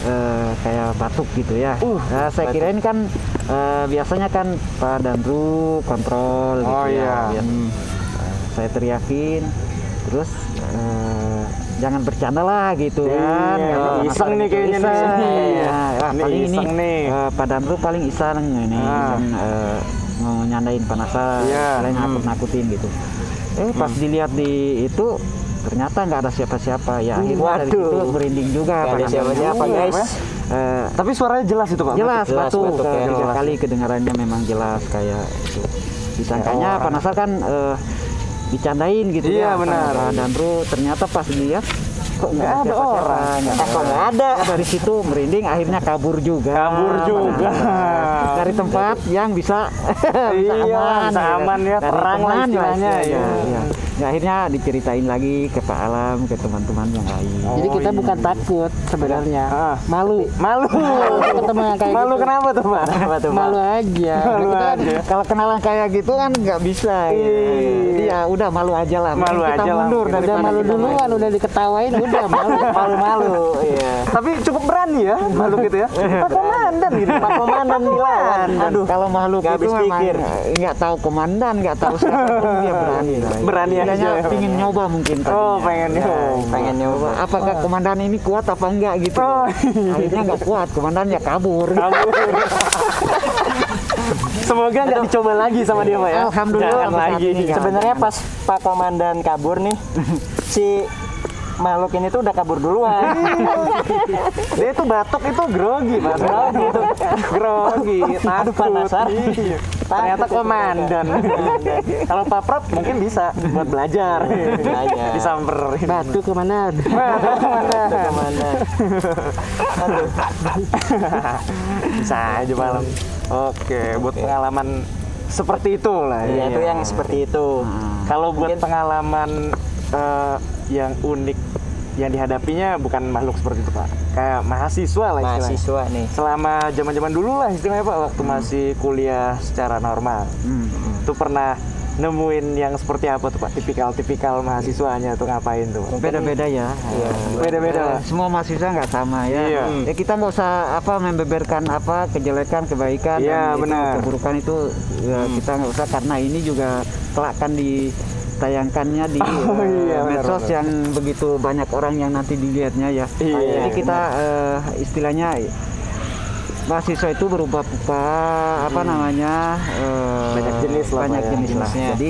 eh, kayak batuk gitu ya. Nah, saya kirain kan eh, biasanya kan Pak Danru kontrol gitu Oh, ya iya. Biar- eh, saya teriakin terus eh, jangan bercanda lah gitu kan Iya, iseng nih kayaknya nih. iseng. Iya. Nah, wah, Ini paling ini iseng nih. eh, Pak Danru paling iseng ini Ah. iseng, eh, mau nyandain panasar Iya, selain hmm. nakut-nakutin gitu eh pas dilihat di itu ternyata nggak ada siapa-siapa ya akhirnya dari Waduh. situ merinding juga Nggak ada siapa-siapa, guys. Eh, Tapi suaranya jelas itu, Pak. jelas, Jelas, batuk, batuk ke- ya. tiga kali kedengarannya memang jelas kayak itu disangkanya Ya, orang. panasar kan eh, dicandain gitu Iya, ya benar. Pak Danru ternyata pas dilihat kok nggak ada siapa-siapa, orang. nggak Eh, kok nggak ada? Ya, dari situ merinding akhirnya kabur juga Kabur juga. Dari tempat yang bisa bisa Iya, aman bisa aman ya, Dari terang lah istilahnya, ya, iya. ya. Ya, akhirnya diceritain lagi ke Pak Alam ke teman-teman yang lain Jadi kita iya. bukan takut sebenarnya, Ah. malu. Malu. Ketemu yang kayak Malu gitu. kenapa tuh, Pak? Apa tuh, Pak? Malu aja. Malu Kita kan aja. kalau kenalan kayak gitu kan nggak bisa ya. Iya. jadi ya udah malu aja lah Malu kita aja lah. mundur Udah udah malu duluan, udah diketawain, udah malu. Malu-malu, iya. Tapi cukup berani ya, malu gitu ya. Pak Komandan gitu. Pak Komandan dilawan. Aduh, kalau makhluk itu memang nggak tahu komandan, nggak tahu siapa dia berani lah. Berani aja Istilahnya ya. Pingin nyoba mungkin tadinya. Oh, pengen Ya, nyoba. Pengen nyoba. Apakah komandan ini kuat apa enggak gitu? Oh, Akhirnya nggak kuat, komandan ya kabur. Kabur. Semoga nggak dicoba lagi sama dia, Pak ya. Alhamdulillah, Jangan lagi. Sebenarnya pas Pak Komandan kabur nih, si makhluk ini tuh udah kabur duluan. Dia itu batuk itu grogi, Mas. Grogi itu. Grogi, Aduh, takut. Iya. Ternyata komandan. Kalau Pak Prap mungkin bisa buat belajar. Belajar. Disamperin. Batu ke mana? Itu ke mana? bisa aja malam. Oke, buat pengalaman seperti itu lah Iya, ya. itu yang seperti itu. Kalau buat Mungkin- pengalaman eh, yang unik yang dihadapinya bukan makhluk seperti itu pak, kayak mahasiswa lah istilahnya. Mahasiswa nih. Selama zaman-zaman dulu lah istilahnya pak, waktu masih kuliah secara normal, Hmm. itu pernah nemuin yang seperti apa tuh pak? Tipikal-tipikal mahasiswanya tuh ngapain tuh? Beda-beda ya. Iya. Beda-beda lah. Eh, Semua mahasiswa nggak sama ya. Iya. Ya kita nggak usah apa membeberkan apa kejelekan, kebaikan, Iya, dan itu keburukan itu ya, kita nggak usah karena ini juga kelak kan ditayangkannya di Oh, eh, iya, benar, medsos benar. yang begitu banyak orang yang nanti dilihatnya ya. Iya, Jadi kita eh, istilahnya mahasiswa itu berubah apa apa namanya eh, Banyak jenis lah, banyak Pak, ya, jenis lah. jenisnya. Jadi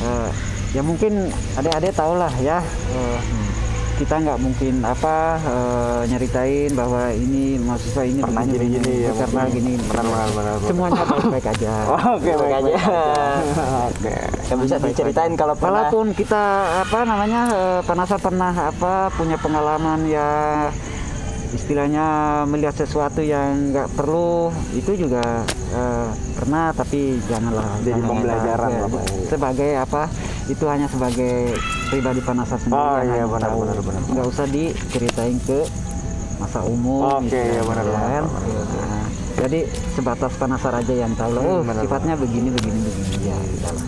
eh, ya mungkin adik-adik tahu lah ya eh, kita nggak mungkin apa eh, nyeritain bahwa ini mahasiswa ini Pernah begini, gini-gini begini, ya, karena gini Benar, benar, benar, benar. semuanya baik-baik aja. Oke, Baik baik aja. Oke. Yang bisa diceritain kalau pernah? Walaupun kita apa namanya eh, panasa pernah apa punya pengalaman ya istilahnya melihat sesuatu yang nggak perlu itu juga eh, pernah tapi janganlah. Jadi jangan- pembelajaran ya, sebagai apa itu hanya sebagai pribadi panasa sendiri Oh, iya, hanya benar, benar, benar. nggak usah diceritain ke masa umum Oke, istilahnya, iya, benar, benar, kan. benar, Nah, jadi sebatas panasar aja yang tahu lah Hmm, oh benar, sifatnya begini begini begini ya udah lah.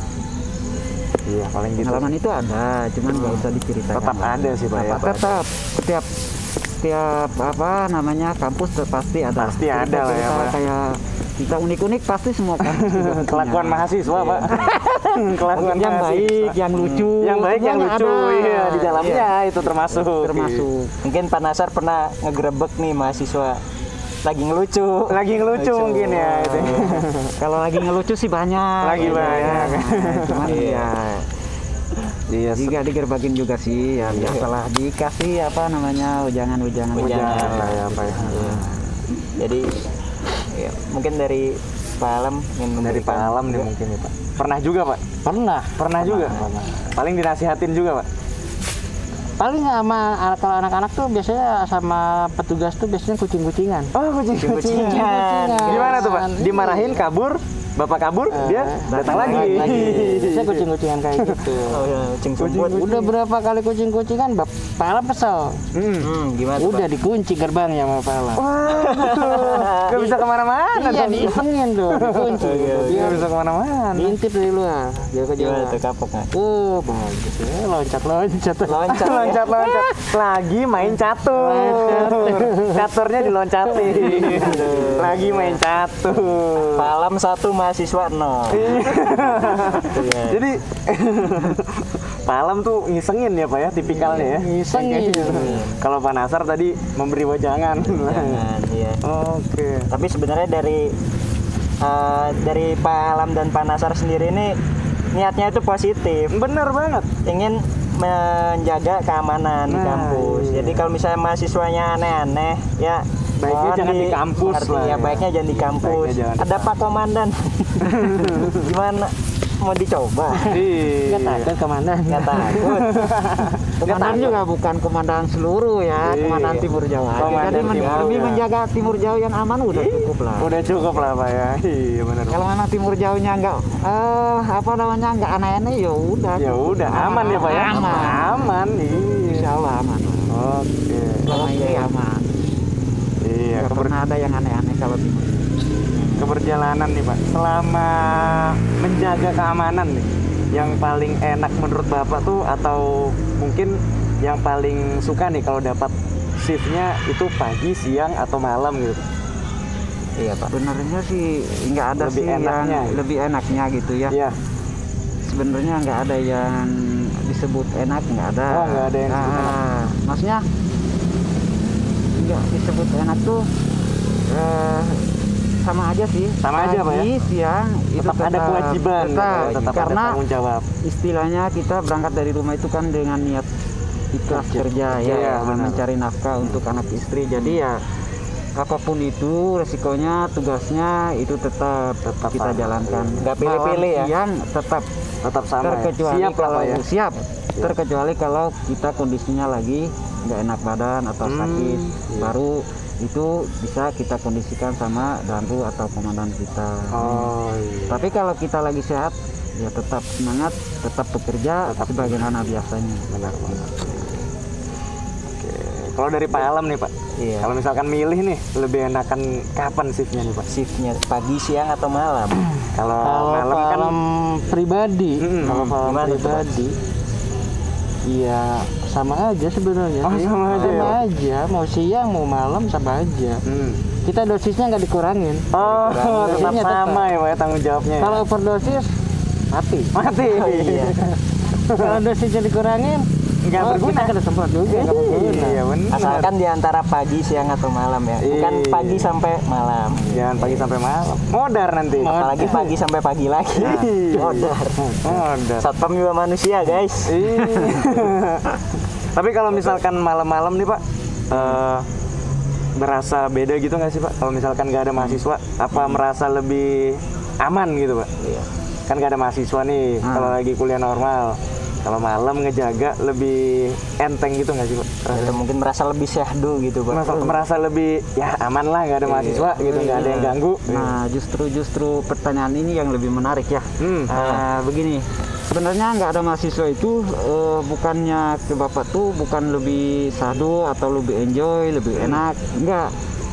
Iya, paling gitu. pengalaman itu ada cuman nggak usah diceritakan Tetap ada sih, Pak, ya, Tetap- Pak. tetap setiap setiap apa namanya kampus pasti ada Pasti ada lah ya, Pak. kayak kita unik-unik pasti semua kampus punya. Kelakuan mahasiswa, Pak. Kelakuan yang mahasiswa. baik yang lucu yang baik yang lucu ada. iya di dalamnya Iya, itu termasuk termasuk mungkin Pak Nasar pernah ngegerebek nih mahasiswa lagi ngelucu lagi ngelucu mungkin ya itu. Kalau lagi ngelucu sih banyak. Lagi banyak. Cuman ya Iya, juga digerbakin juga sih ya biasalah dikasih apa namanya ujangan-ujangan Ujangan. lah ya Pak ya. jadi ya, mungkin dari Pak Alam ingin Dari Pak Alam nih mungkin ya Pak. Pernah juga Pak? Pernah. Pernah juga? Paling dinasihatin juga Pak? Paling sama kalau anak-anak tuh biasanya sama petugas tuh biasanya kucing-kucingan. Oh kucing-kucingan. Kucing-kucingan. Gimana tuh Pak? Dimarahin kabur, bapak kabur, dia datang lagi. Biasanya kucing-kucingan kayak gitu. oh, ya, kucing sumput Udah berapa kali kucing-kucingan, Bap- Alam kesel. Hmm. hmm, gimana Udah dikunci gerbangnya sama Pak Alam. Waduh, gak bisa ke mana-mana Iya, dong. diisengin tuh, dikunci. Gak bisa ke mana-mana. Diintip dari luar, ke Pak? gimana tuh kapok nggak Oh, bagus ya, loncat-loncat. loncat ya? Loncat-loncat. Lagi main catur. Caturnya diloncatin. Lagi main catur. Pak Alam satu mahasiswa nol Iya. Jadi Pak Alam tuh ngisengin ya Pak ya tipikalnya ya. Isengin. Kalau Pak Nasar tadi memberi wajangan. Jangan, iya. Oke. tapi sebenarnya dari eh, dari Pak Alam dan Pak Nasar sendiri ini niatnya itu positif Bener banget. ingin menjaga keamanan di Nah, kampus. iya. Jadi kalau misalnya mahasiswanya aneh-aneh, ya Baiknya mohon jangan di kampus lah Ya, ya. baiknya jangan di kampus. Baiknya jangan Ada Pak Komandan. Gimana? Mau dicoba? Nggak Iya. takut ke mana? Nggak takut. Komandan juga bukan komandan seluruh ya, Iya. komandan Timur Jawa. Komandan Jadi men- Timur lebih Jawa. menjaga Timur Jawa yang aman udah cukup lah. Udah cukup lah Pak ya. Iya bener. Kalau mana Timur Jauhnya nggak eh apa namanya nggak aneh-aneh ya udah. Ya udah aman ya Pak ya. Aman. Aman. Iya. Insya Allah aman. Oke. Selama ini aman. Iya. Nggak keber- pernah ada yang aneh-aneh kalau Timur. keberjalanan nih Pak. Selama menjaga keamanan nih, yang paling enak menurut Bapak tuh atau mungkin yang paling suka nih kalau dapat shiftnya itu pagi, siang atau malam gitu. Iya Pak. Sebenarnya sih nggak ada Lebih sih enaknya yang ya? lebih enaknya gitu ya. Iya. Sebenarnya nggak ada yang disebut enak nggak ada. Oh, nggak ada yang disebut enak. Nah, Maksudnya nggak disebut enak tuh eh, sama aja sih. Sama aja, Pak, ya? Siang itu Tetap, ada kewajiban, tetap, ya, tetap karena ada tanggung jawab. istilahnya kita berangkat dari rumah itu kan dengan niat ikhlas kerja ya, Iya, dengan benar. mencari nafkah untuk anak istri jadi ya apa pun itu resikonya tugasnya itu tetap tetap kita sama. jalankan Nggak pilih-pilih ya? siang tetap Tetap sama. ya? terkecuali Siap lah kalau ya. siap terkecuali kalau kita kondisinya lagi nggak enak badan atau Hmm, sakit iya. baru itu bisa kita kondisikan sama danru atau komandan kita Oh iya. tapi kalau kita lagi sehat ya tetap semangat tetap bekerja Tetap sebagaimana biasanya Benar benar. Oke. Kalau dari Pak Alam nih Pak, Iya. kalau misalkan milih nih lebih enakan kapan shiftnya nih Pak? Shiftnya pagi, siang atau malam? Kalau malam kan pribadi, Mm-mm. kalau malam pribadi, iya sama aja sebenarnya. Oh, sama aja ya, Pak? aja. Mau siang, mau malam sama aja. Hmm. Kita dosisnya nggak dikurangin. Oh, tetap Dosisnya sama ya Pak ya tanggung jawabnya. ya? Kalau overdosis mati. mati. iya. Kalau dosisnya dikurangin, Nggak oh, berguna. Kita kena semprot juga. nggak berguna. Iya benar. Asalkan di antara pagi, siang atau malam ya. Bukan Iya. pagi sampai malam. Jangan pagi sampai malam. Modar nanti. Apalagi pagi sampai pagi lagi. Iya. Modar. Modar. Satpam juga manusia, guys. Iya. Tapi kalau misalkan malam-malam nih Pak, eh, berasa beda gitu nggak sih Pak? Kalau misalkan nggak ada mahasiswa, apa merasa lebih aman gitu Pak? Iya. Kan nggak ada mahasiswa nih, Hmm. kalau lagi kuliah normal. Kalau malam ngejaga lebih enteng gitu nggak sih Pak? Atau mungkin merasa lebih syahdu gitu, Pak. Merasa, merasa lebih ya aman lah nggak ada mahasiswa gitu, nggak ada yang ganggu. nah justru justru pertanyaan ini yang lebih menarik ya Hmm. Nah, begini sebenarnya nggak ada mahasiswa itu eh, bukannya ke bapak tuh bukan lebih sadu atau lebih enjoy lebih enak enggak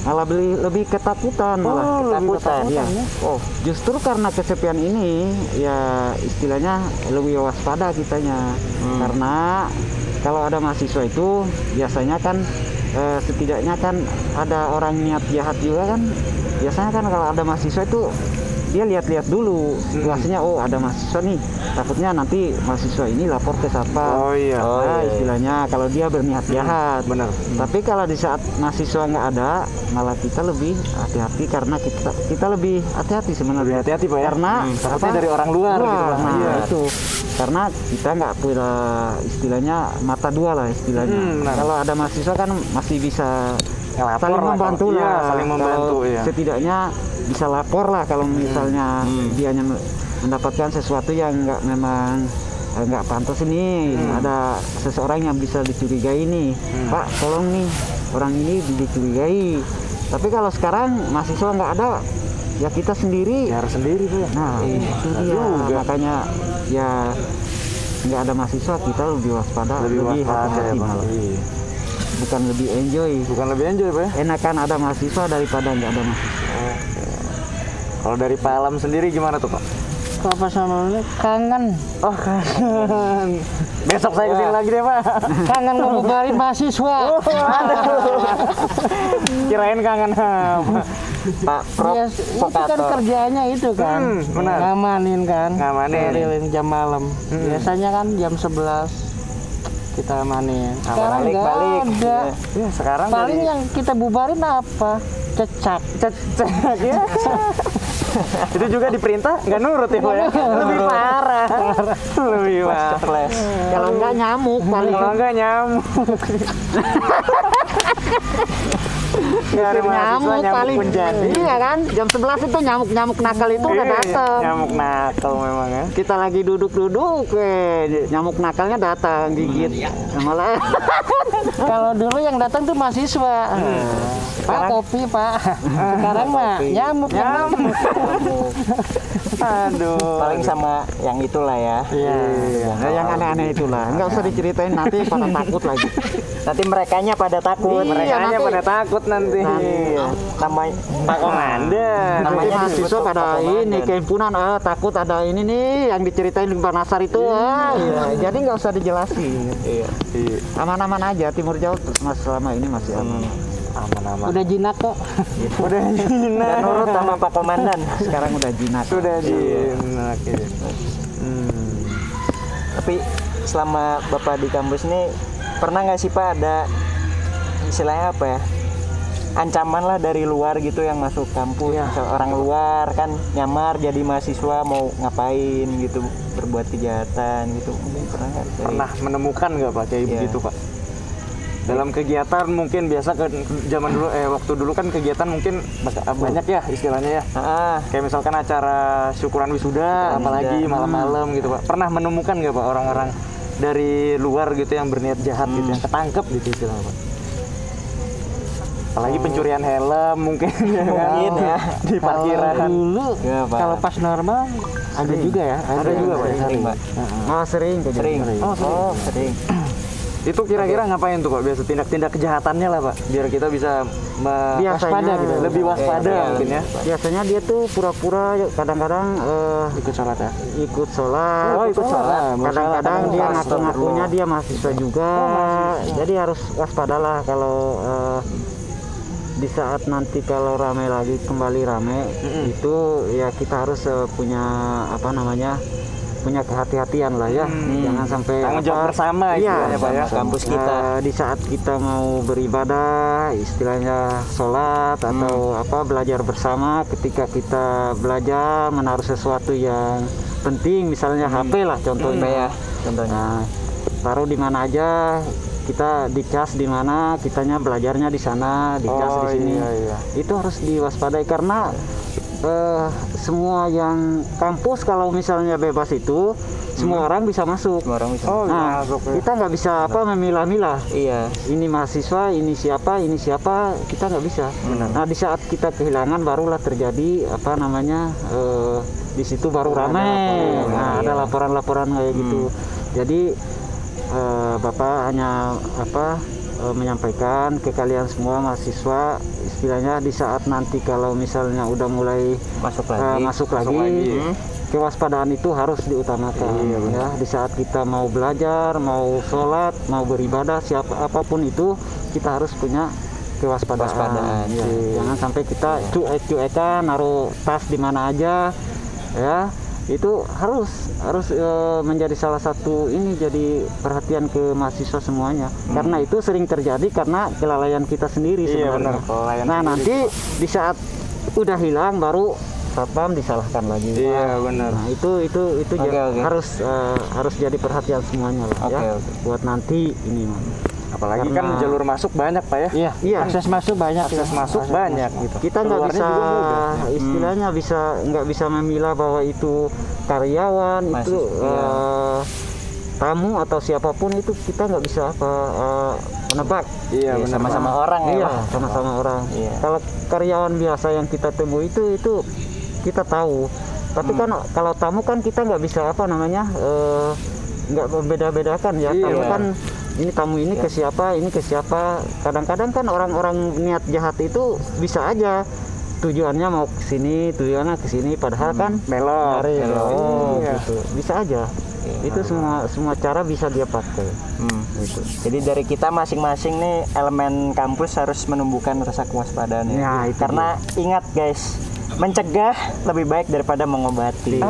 malah lebih lebih ketakutan malah Oh, lebih ketakutan ketakutan, ya. ya. oh justru karena kesepian ini ya istilahnya lebih waspada kitanya Hmm. karena kalau ada mahasiswa itu biasanya kan eh, setidaknya kan ada orang niat jahat juga kan biasanya kan kalau ada mahasiswa itu dia lihat-lihat dulu situasinya oh ada mahasiswa nih takutnya nanti mahasiswa ini lapor ke satpam Oh iya. Oh, Nah, iya. istilahnya kalau dia berniat jahat Benar. tapi kalau di saat mahasiswa nggak ada malah kita lebih hati-hati karena kita kita lebih hati-hati sebenarnya hati-hati, Pak, ya? karena Hmm, takutnya dari orang luar gitu, Pak. nah Iya. itu karena kita nggak punya istilahnya mata dua lah istilahnya Hmm, benar. kalau ada mahasiswa kan masih bisa Ngelapor saling lah membantu kalau- lah iya, saling Kalau membantu, iya. setidaknya bisa lapor lah kalau misalnya Hmm. dia mendapatkan sesuatu yang nggak memang eh, nggak pantas ini Hmm. ada seseorang yang bisa dicurigai nih pak tolong nih orang ini dicurigai tapi kalau sekarang mahasiswa nggak ada ya kita sendiri Ya harus sendiri tuh ya. nah itu dia juga. makanya ya nggak ada mahasiswa kita lebih waspada Lebih waspada ya, hati-hati Bang. Bukan lebih enjoy Bukan lebih enjoy, Pak ya? enakan ada mahasiswa daripada nggak ada mahasiswa Kalau dari Pak Alam sendiri gimana tuh, Pak? Kalau pas sama ini kangen, Oh, kangen. Besok saya ke sini lagi deh, Pak. kangen ngebubarin mahasiswa. Kirain kangen apa? Pak Iya, itu kan kerjanya itu kan, Hmm, benar. ngamanin kan, Ngamanin. sterilin jam malam. Hmm. Biasanya kan jam 11 kita amanin. Sekarang balik, balik. ada. Ya, sekarang Paling dari yang kita bubarin apa? Cecak. cecek ya. Itu juga diperintah nggak nurut ya, ya? Lebih parah. Lebih parah. Kalau nggak nyamuk paling Kalau nggak nyamuk. Mahasiswa nyamuk nyamuk paling jadi. iya kan jam 11 itu nyamuk nyamuk nakal itu udah Iya, datang Nyamuk nakal memang ya. kita lagi duduk-duduk eh nyamuk nakalnya datang gigit malah Kalau dulu yang datang tuh mahasiswa. Pak kopi pak. Sekarang mah nyamuk Nyamuk. Aduh. Paling sama yang itulah ya. Iya. Nah, yang aneh-aneh itulah nggak usah diceritain nanti pada takut lagi Nanti merekanya pada takut. Iya, Mereka nanti- pada takut nanti. Namanya Pak Komandan. Namanya mahasiswa pada ini kehimpunan ah takut ada ini nih yang diceritain di Banasar itu ah iya. jadi nggak usah dijelasin Iya. Iya. aman-aman aja Timur Jawa mas selama ini masih aman Aman-aman. Udah jinak kok. Udah jinak. Dan nurut sama Pak Komandan. sekarang udah jinak Sudah jinak. ya. Hmm. Tapi selama Bapak di kampus ini pernah nggak sih Pak ada istilahnya apa ya? Ancaman lah dari luar gitu yang masuk kampus. Misal orang luar kan nyamar jadi mahasiswa mau ngapain gitu, berbuat kejahatan gitu. Mungkin pernah nggak? Pernah menemukan nggak Pak kayak Iya. begitu Pak? Dalam kegiatan mungkin biasa ke zaman dulu eh waktu dulu kan kegiatan mungkin banyak ya istilahnya ya. Ah, Kayak misalkan acara syukuran wisuda, Syukuran apalagi malam-malam gitu Pak. Pernah menemukan nggak Pak orang-orang dari luar gitu yang berniat jahat gitu, yang ketangkep gitu istilahnya Pak? Apalagi pencurian helm mungkin, ya? Mungkin ya. di Kalau parkiran. dulu, Ya, kalau pas normal ada juga ya. Ada juga, Pak. sering Pak. oh sering kejadian. Sering. Oh, sering. Itu kira-kira ngapain tuh Pak? Biasa tindak-tindak kejahatannya lah Pak, biar kita bisa me- Biasanya- waspada gitu, lebih waspada mungkin ya. biasanya dia tuh pura-pura kadang-kadang eh, Ikut sholat ya. ikut sholat Oh, ikut sholat. kadang-kadang dia ngaku-ngakunya dia mahasiswa juga jadi harus waspadalah kalau eh, di saat nanti kalau rame lagi kembali rame itu ya kita harus eh, punya apa namanya punya kehati-hatian lah ya. Jangan sampai Tanggung jawab apa- bersama Iya, istilahnya Pak ya. sama kampus kita. Eh, di saat kita mau beribadah istilahnya sholat atau apa belajar bersama ketika kita belajar menaruh sesuatu yang penting misalnya HP lah contohnya. HP ya, contohnya. Nah, taruh di mana aja kita dicas di mana kitanya belajarnya di sana dicas Oh, di sini iya, iya. itu harus diwaspadai karena eh, semua yang kampus kalau misalnya bebas itu semua orang bisa masuk Semua orang bisa. Oh, Nah, masuk ya. kita nggak bisa apa memilah-milah. Iya. Ini mahasiswa, ini siapa, ini siapa, kita nggak bisa. Nah, di saat kita kehilangan barulah terjadi apa namanya eh, di situ baru ramai. Nah, ada laporan-laporan kayak gitu. Jadi eh, bapak hanya apa eh, menyampaikan ke kalian semua mahasiswa istilahnya di saat nanti kalau misalnya udah mulai Masuk eh, lagi. masuk lagi, lagi. kewaspadaan itu harus diutamakan ya di saat kita mau belajar mau sholat mau beribadah siapa apa pun itu kita harus punya kewaspadaan. Kewaspadaan, Ya, sih. Jangan sampai kita cuek-cuekan naruh tas di mana aja ya. Itu harus harus eh, menjadi salah satu ini jadi perhatian ke mahasiswa semuanya. Karena itu sering terjadi karena kelalaian kita sendiri Iya, sebenarnya. benar, kelalaian Nah, nanti di saat udah hilang baru satpam disalahkan lagi. Iya, benar. Nah, itu itu itu ja- oke. harus eh, harus jadi perhatian semuanya lah Oke, ya. oke. Buat nanti ini mah. Apalagi Karena- kan jalur masuk banyak pak ya. Iya, Iya. akses masuk banyak. Akses ya. masuk Akses banyak masuk. gitu. Kita nggak bisa mudah. istilahnya bisa nggak bisa memilah bahwa itu karyawan itu Mahasiswa, iya. eh, tamu atau siapa pun itu kita nggak bisa apa eh, menebak. Iya Iya, benar. sama-sama orang ya Iya, sama-sama orang. Iya. Kalau karyawan biasa yang kita temui itu itu kita tahu. Tapi Hmm. kan kalau tamu kan kita nggak bisa apa namanya eh, nggak membeda-bedakan ya. Iya. Tamu kan ini tamu ini ke siapa, ini ke siapa. Kadang-kadang kan orang-orang niat jahat itu bisa aja tujuannya mau ke sini, tujuannya ke sini padahal kan Belok. belok. oh, Iya. gitu. Bisa aja. Itu semua semua cara bisa dia pakai. Hmm. Gitu. Jadi dari kita masing-masing nih elemen kampus harus menumbuhkan rasa kewaspadaan ya. Nah, itu Karena ingat guys, mencegah lebih baik daripada mengobati.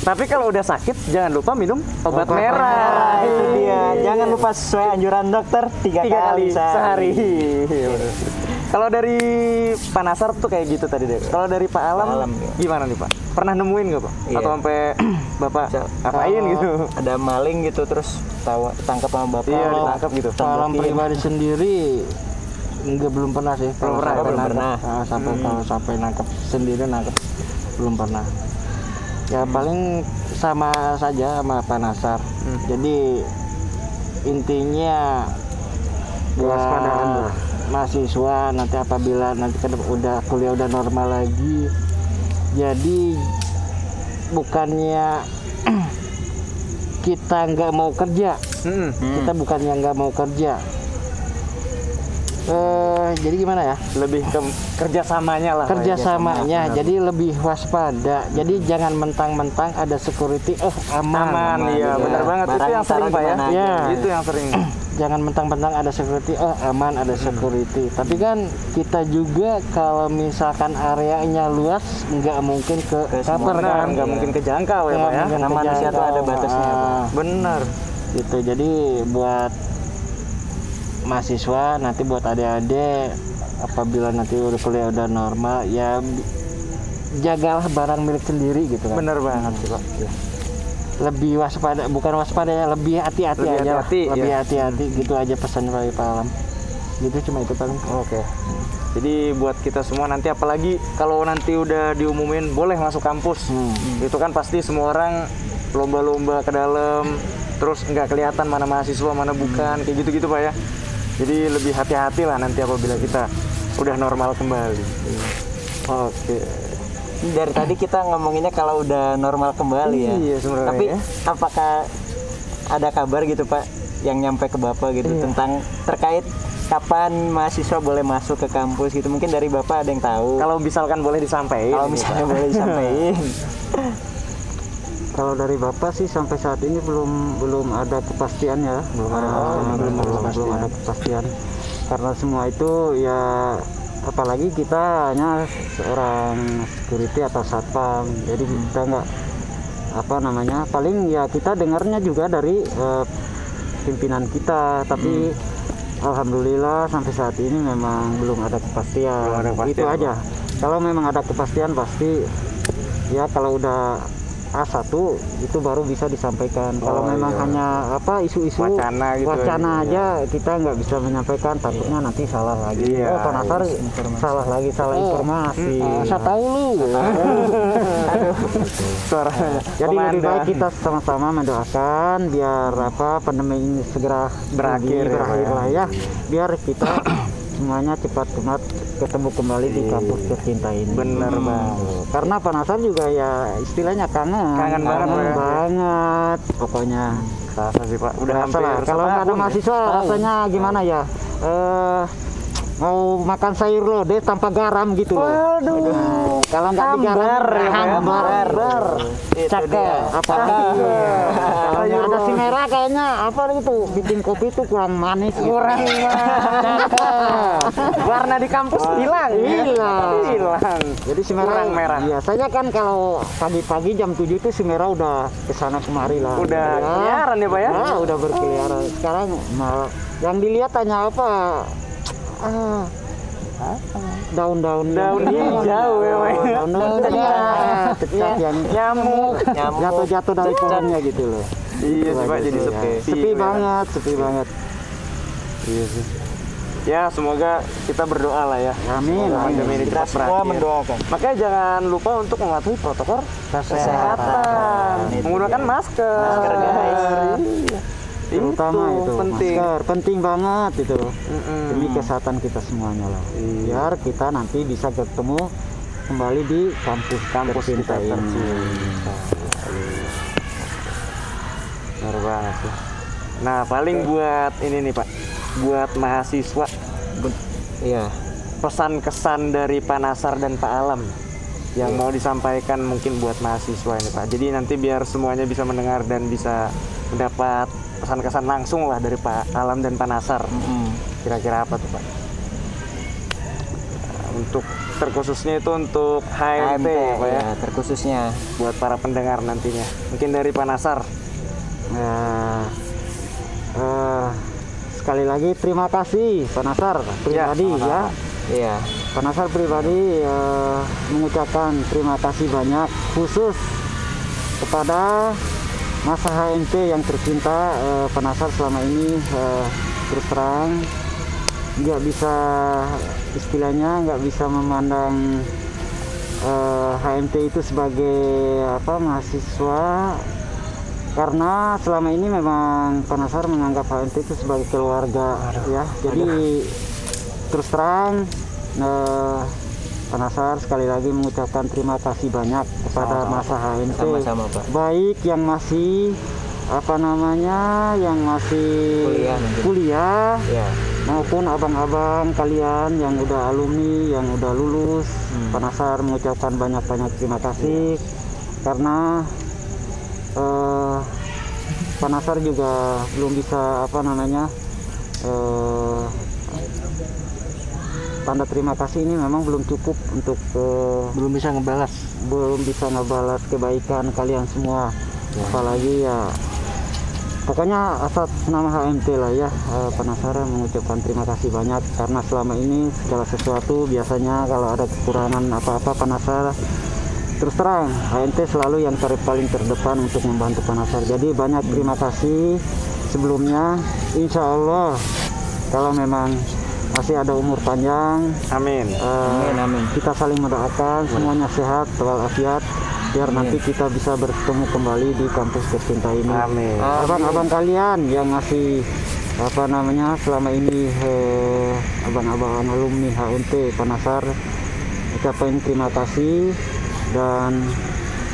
Tapi kalau udah sakit jangan lupa minum obat, Obat merah. Nah, itu dia. Jangan lupa sesuai anjuran dokter tiga, Tiga kali sehari. Iya. Kalau dari Pak Nasar tuh kayak gitu tadi deh. Kalau dari Pak Alam, Pak Alam, iya. gimana nih Pak? Pernah nemuin nggak Pak? Iya. Atau sampai Bapak Bisa- apain kalau gitu? Ada maling gitu terus tawa tangkap sama bapak. Iya, ditangkap gitu. Kalau pribadi sendiri enggak belum pernah sih. Kalau pernah, sampai belum pernah. ah, sampai kalau sampai nangkep sendiri nangkep belum pernah. Ya paling sama saja sama Pak Nasar. Jadi intinya Kewaspadaan buat lah. mahasiswa nanti apabila nanti kan udah kuliah udah normal lagi jadi bukannya kita nggak mau kerja Mm-mm. kita bukannya nggak mau kerja eh jadi gimana ya Lebih ke kerjasamanya lah. Ya. kerjasamanya jadi lebih waspada jadi jangan mentang-mentang ada security eh aman, Aman, iya, Iya. benar banget. Itu Barang yang sering Pak ya. aja. Itu yang sering. jangan mentang-mentang ada security eh aman ada security tapi kan kita juga kalau misalkan areanya luas nggak mungkin ke Ke cover kan nggak mungkin kejangkau ya Nggak Pak ya. Karena manusia tuh ada batasnya. Ah, Benar. gitu jadi buat mahasiswa nanti buat adik-adik apabila nanti udah kuliah udah normal ya jagalah barang milik sendiri gitu kan Benar banget sih Pak. lebih waspada bukan waspada ya lebih hati-hati Lebih aja lah. hati-hati, lebih ya. hati-hati gitu aja pesan dari Pak Alam gitu cuma itu paling Oke. Jadi buat kita semua nanti apalagi kalau nanti udah diumumin boleh masuk kampus. Hmm. Itu kan pasti semua orang lomba-lomba ke dalam terus nggak kelihatan mana mahasiswa mana bukan kayak gitu-gitu Pak ya. Jadi lebih hati-hati lah nanti apabila kita udah normal kembali. Oke. Dari tadi kita ngomonginnya kalau udah normal kembali ya. Iya, sebenarnya Tapi ya. apakah ada kabar gitu Pak yang nyampe ke Bapak gitu Iya. tentang terkait kapan mahasiswa boleh masuk ke kampus gitu? Mungkin dari Bapak ada yang tahu. Kalau misalkan boleh disampaikan. Kalau misalnya boleh disampaikan. Kalau dari Bapak sih sampai saat ini belum belum ada kepastian ya, belum ada kepastian, belum, belum, belum ada kepastian. Karena semua itu ya apalagi kita hanya seorang security atau satpam, jadi kita nggak apa namanya paling ya kita dengarnya juga dari eh, pimpinan kita, tapi alhamdulillah sampai saat ini memang belum ada kepastian. Belum ada kepastian, Itu aja. Kalau memang ada kepastian pasti ya kalau udah A1 itu baru bisa disampaikan. kalau Oh, memang iya. hanya apa isu-isu Wacana gitu wacana aja. aja kita nggak bisa menyampaikan takutnya nanti salah lagi. Iya, oh, Pak Nasar salah lagi salah Oh. informasi. Ah, saya tahu lu Suaranya. Jadi lebih baik kita sama-sama mendoakan biar apa pandemi ini segera Berakhir ya, berakhir ya. lah ya. Biar kita semuanya cepat cepat ketemu kembali di kampus tercinta ini. Bener Hmm. banget. Karena Pak Nasar juga ya istilahnya kangen. Kangen banget, ya. banget. Pokoknya Kerasa sih Pak. Udah Berasa hampir. Kalau nggak ada ya. mahasiswa rasanya gimana ya? Eh mau makan sayur lodeh tanpa garam gitu loh. Waduh. Nah, kalau nggak digaram ya, hambar. Hambar. Itu Cakep. Apa Kalau yang ada si merah kayaknya apa gitu bikin kopi itu kurang manis. gitu. Kurang Warna di kampus hilang. Hilang. Hilang. Jadi si merah, Kurang merah. Iya, saya kan kalau pagi-pagi jam 7 itu si merah udah ke sana kemari lah. Udah Ya. keliaran ya, Pak ya? Nah, udah berkeliaran. Sekarang mal, yang dilihat hanya apa? Ah, daun-daun Daun hijau ya, ya? Daun-daun cacat yang Nyamuk. Nyamuk. jatuh-jatuh dari pohonnya gitu loh. Iya Itu sih, Pak, aja jadi sih, sepi. ya. Sepi banget, sepi banget. Iya sih. Ya, semoga kita berdoa lah ya. Amin, amin. pandemi ini Kita semua mendoakan. Makanya jangan lupa untuk mematuhi protokol kesehatan. Itu Menggunakan masker. Masker, guys. Iya. Terutama itu, penting. masker penting banget itu. Mm-mm. demi kesehatan kita semuanya lah Iya. biar kita nanti bisa ketemu kembali di kampus Kampus tercinta kita ini tercinta. Banget sih. Nah, paling buat ini nih, Pak. Buat mahasiswa Iya. pesan kesan dari Pak Nasar dan Pak Alam yang mau disampaikan mungkin buat mahasiswa ini Pak. Jadi nanti biar semuanya bisa mendengar dan bisa mendapat pesan kesan langsung lah dari Pak Alam dan Pak Nasar. Mm-mm. Kira-kira apa tuh Pak? Untuk terkhususnya itu untuk HMT, ya, Pak ya, ya, terkhususnya. buat para pendengar nantinya. Mungkin dari Pak Nasar. Nah, eh, sekali lagi terima kasih Pak Nasar pribadi ya, Iya. Pak Nasar pribadi eh, mengucapkan terima kasih banyak khusus kepada masa HMT yang tercinta eh, Pak Nasar selama ini eh, terus terang nggak bisa istilahnya nggak bisa memandang eh, HMT itu sebagai apa mahasiswa. Karena selama ini memang Pak Nasar menganggap HMT itu sebagai keluarga ya. Jadi terus terang eh, Pak Nasar sekali lagi mengucapkan terima kasih banyak kepada masa HMT Sama-sama, Pak. baik yang masih apa namanya yang masih Kuliah mungkin. kuliah Iya. maupun abang-abang kalian yang udah alumni yang udah lulus Hmm. Pak Nasar mengucapkan banyak-banyak terima kasih karena eh, Pak Nasar juga belum bisa apa namanya eh, tanda terima kasih ini memang belum cukup untuk eh, belum bisa ngebalas. belum bisa ngebalas kebaikan kalian semua. Apalagi ya pokoknya atas nama HMT lah ya. Eh, penasaran mengucapkan terima kasih banyak. Karena selama ini segala sesuatu biasanya kalau ada kekurangan apa-apa penasar terus terang HMT selalu yang ter paling terdepan untuk membantu penasar jadi banyak terima kasih sebelumnya. Insya Allah kalau memang masih ada umur panjang Amin. eh, Amin, amin. kita saling mendoakan semuanya sehat walafiat biar nanti kita bisa bertemu kembali di kampus tercinta ini. Amin. Abang-abang kalian yang masih apa namanya selama ini eh, abang-abang alumni HUNT Panasar ucapin terima kasih dan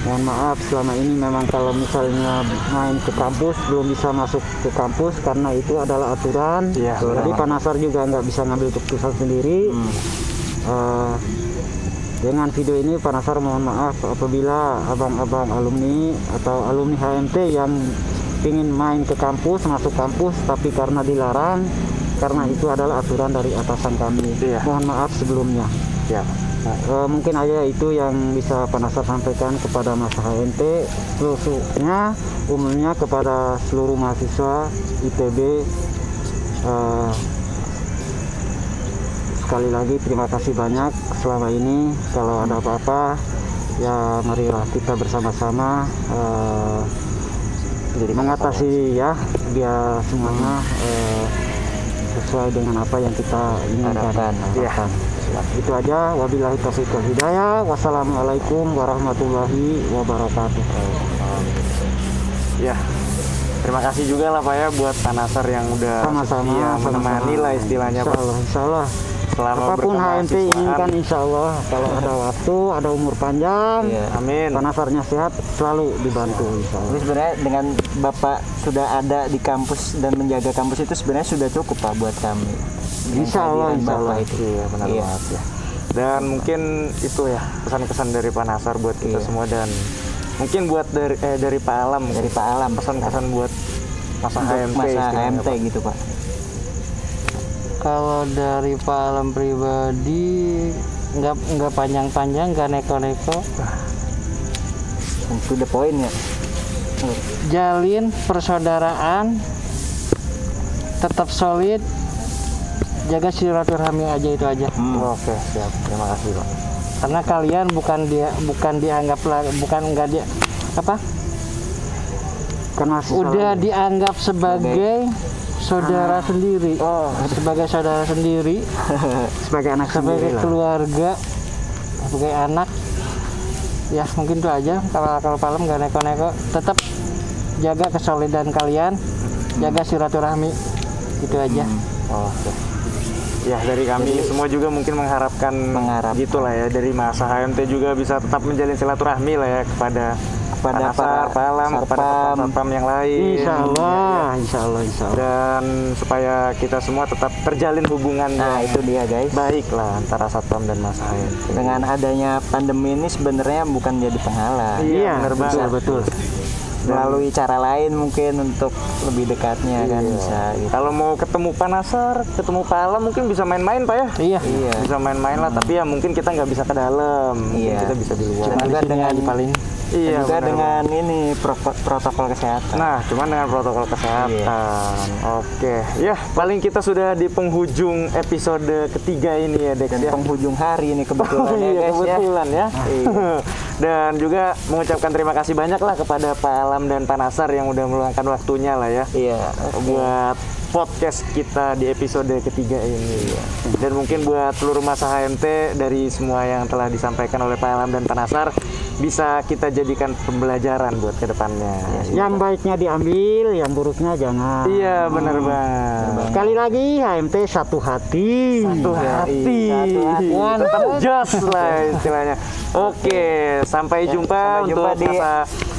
mohon maaf selama ini memang kalau misalnya main ke kampus belum bisa masuk ke kampus karena itu adalah aturan Iya, jadi. Panasar juga nggak bisa ngambil keputusan sendiri Eh, dengan video ini Pak Nasar mohon maaf apabila abang-abang alumni atau alumni HMT yang ingin main ke kampus masuk kampus tapi karena dilarang karena itu adalah aturan dari atasan kami Iya. mohon maaf sebelumnya Ya. Eh, mungkin aja itu yang bisa Pak Nasar sampaikan kepada masa HMT khususnya umumnya kepada seluruh mahasiswa ITB eh, sekali lagi terima kasih banyak selama ini. Kalau ada apa-apa ya marilah kita bersama-sama eh, mengatasi ya biar semuanya eh, sesuai dengan apa yang kita inginkan. Harapkan. Iya. Itu aja wabillahi taufiq wal hidayah wassalamualaikum warahmatullahi wabarakatuh Ya. Terima kasih juga lah Pak ya buat Pak Nasar yang udah sama-sama setia sama-sama. menemani lah istilahnya Insya Pak. Allah, insya Allah selama apa pun HMT berkemahasiswaan. inginkan insya Allah kalau ada waktu ada umur panjang Iya. Amin. panasarnya sehat selalu dibantu insya Allah sebenarnya dengan Bapak sudah ada di kampus dan menjaga kampus itu sebenarnya sudah cukup Pak buat kami. Insya Allah, insya Allah. itu. Iya benar Iya. banget ya. Dan mungkin itu ya pesan-pesan dari Pak Nasar buat kita Iya. semua dan mungkin buat dari eh, dari Pak Alam Dari Pak Alam pesan-pesan buat masa HMT masa Pak. gitu Pak. Kalau dari Pak Alam pribadi nggak nggak panjang-panjang, nggak neko-neko, to the point ya. jalin persaudaraan, tetap solid, jaga silaturahmi aja itu aja. Hmm. Oke siap terima kasih Pak. Karena kalian bukan dia bukan dianggap bukan enggak dia apa? kan Udah dianggap sebagai saudara sendiri. Oh Sebagai saudara sendiri, sebagai anak sendiri sebagai lah keluarga, sebagai anak. Ya mungkin itu aja. Kalau kalau palem nggak neko-neko, tetap jaga kesolidan kalian, jaga silaturahmi. Itu aja. Oke. Ya dari kami semua juga mungkin mengharapkan Mengharapkan. gitulah ya dari masa HMT juga bisa tetap menjalin silaturahmi lah ya kepada Kepada para Pak Alam, kepada satpam. yang lain. insya Allah insya Allah insya Allah Dan supaya kita semua tetap terjalin hubungan Nah, itu dia guys. baik lah antara satpam dan masa HMT. Dengan adanya pandemi ini sebenarnya bukan jadi penghalang. Iya, bener betul banget. betul Melalui cara lain mungkin untuk lebih dekatnya kan bisa gitu. Kalau mau ketemu Pak Nasar, ketemu Pak Alam mungkin bisa main-main Pak ya. Iya. Iya. Bisa main-main lah, tapi ya mungkin kita nggak bisa ke dalam. Mungkin Iya. kita bisa di luar. Cuma dengan paling. Dan Iya, juga benar dengan ini pro- protokol kesehatan. Nah, cuman dengan protokol kesehatan. Oke. Ya, paling kita sudah di penghujung episode ketiga ini ya, Dex dan ya. penghujung hari ini kebetulan ya iya, guys ya. kebetulan ya. dan juga mengucapkan terima kasih banyak lah kepada Pak Alam dan Pak Nasar yang udah meluangkan waktunya lah ya Iya. buat podcast kita di episode ketiga ini. Dan mungkin buat seluruh masa HMT dari semua yang telah disampaikan oleh Pak Alam dan Pak Nasar bisa kita jadikan pembelajaran buat ke depannya. yang baiknya diambil yang buruknya jangan Iya benar banget. sekali lagi HMT satu hati Satu hati. Satu hati. Tetap jos lah istilahnya. Oke, sampai jumpa sampai jumpa untuk di- masa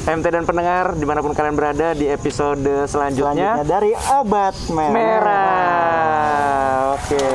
HMT dan pendengar di mana pun kalian berada di episode Selanjutnya selanjutnya. dari obat merah. Merah. Oke.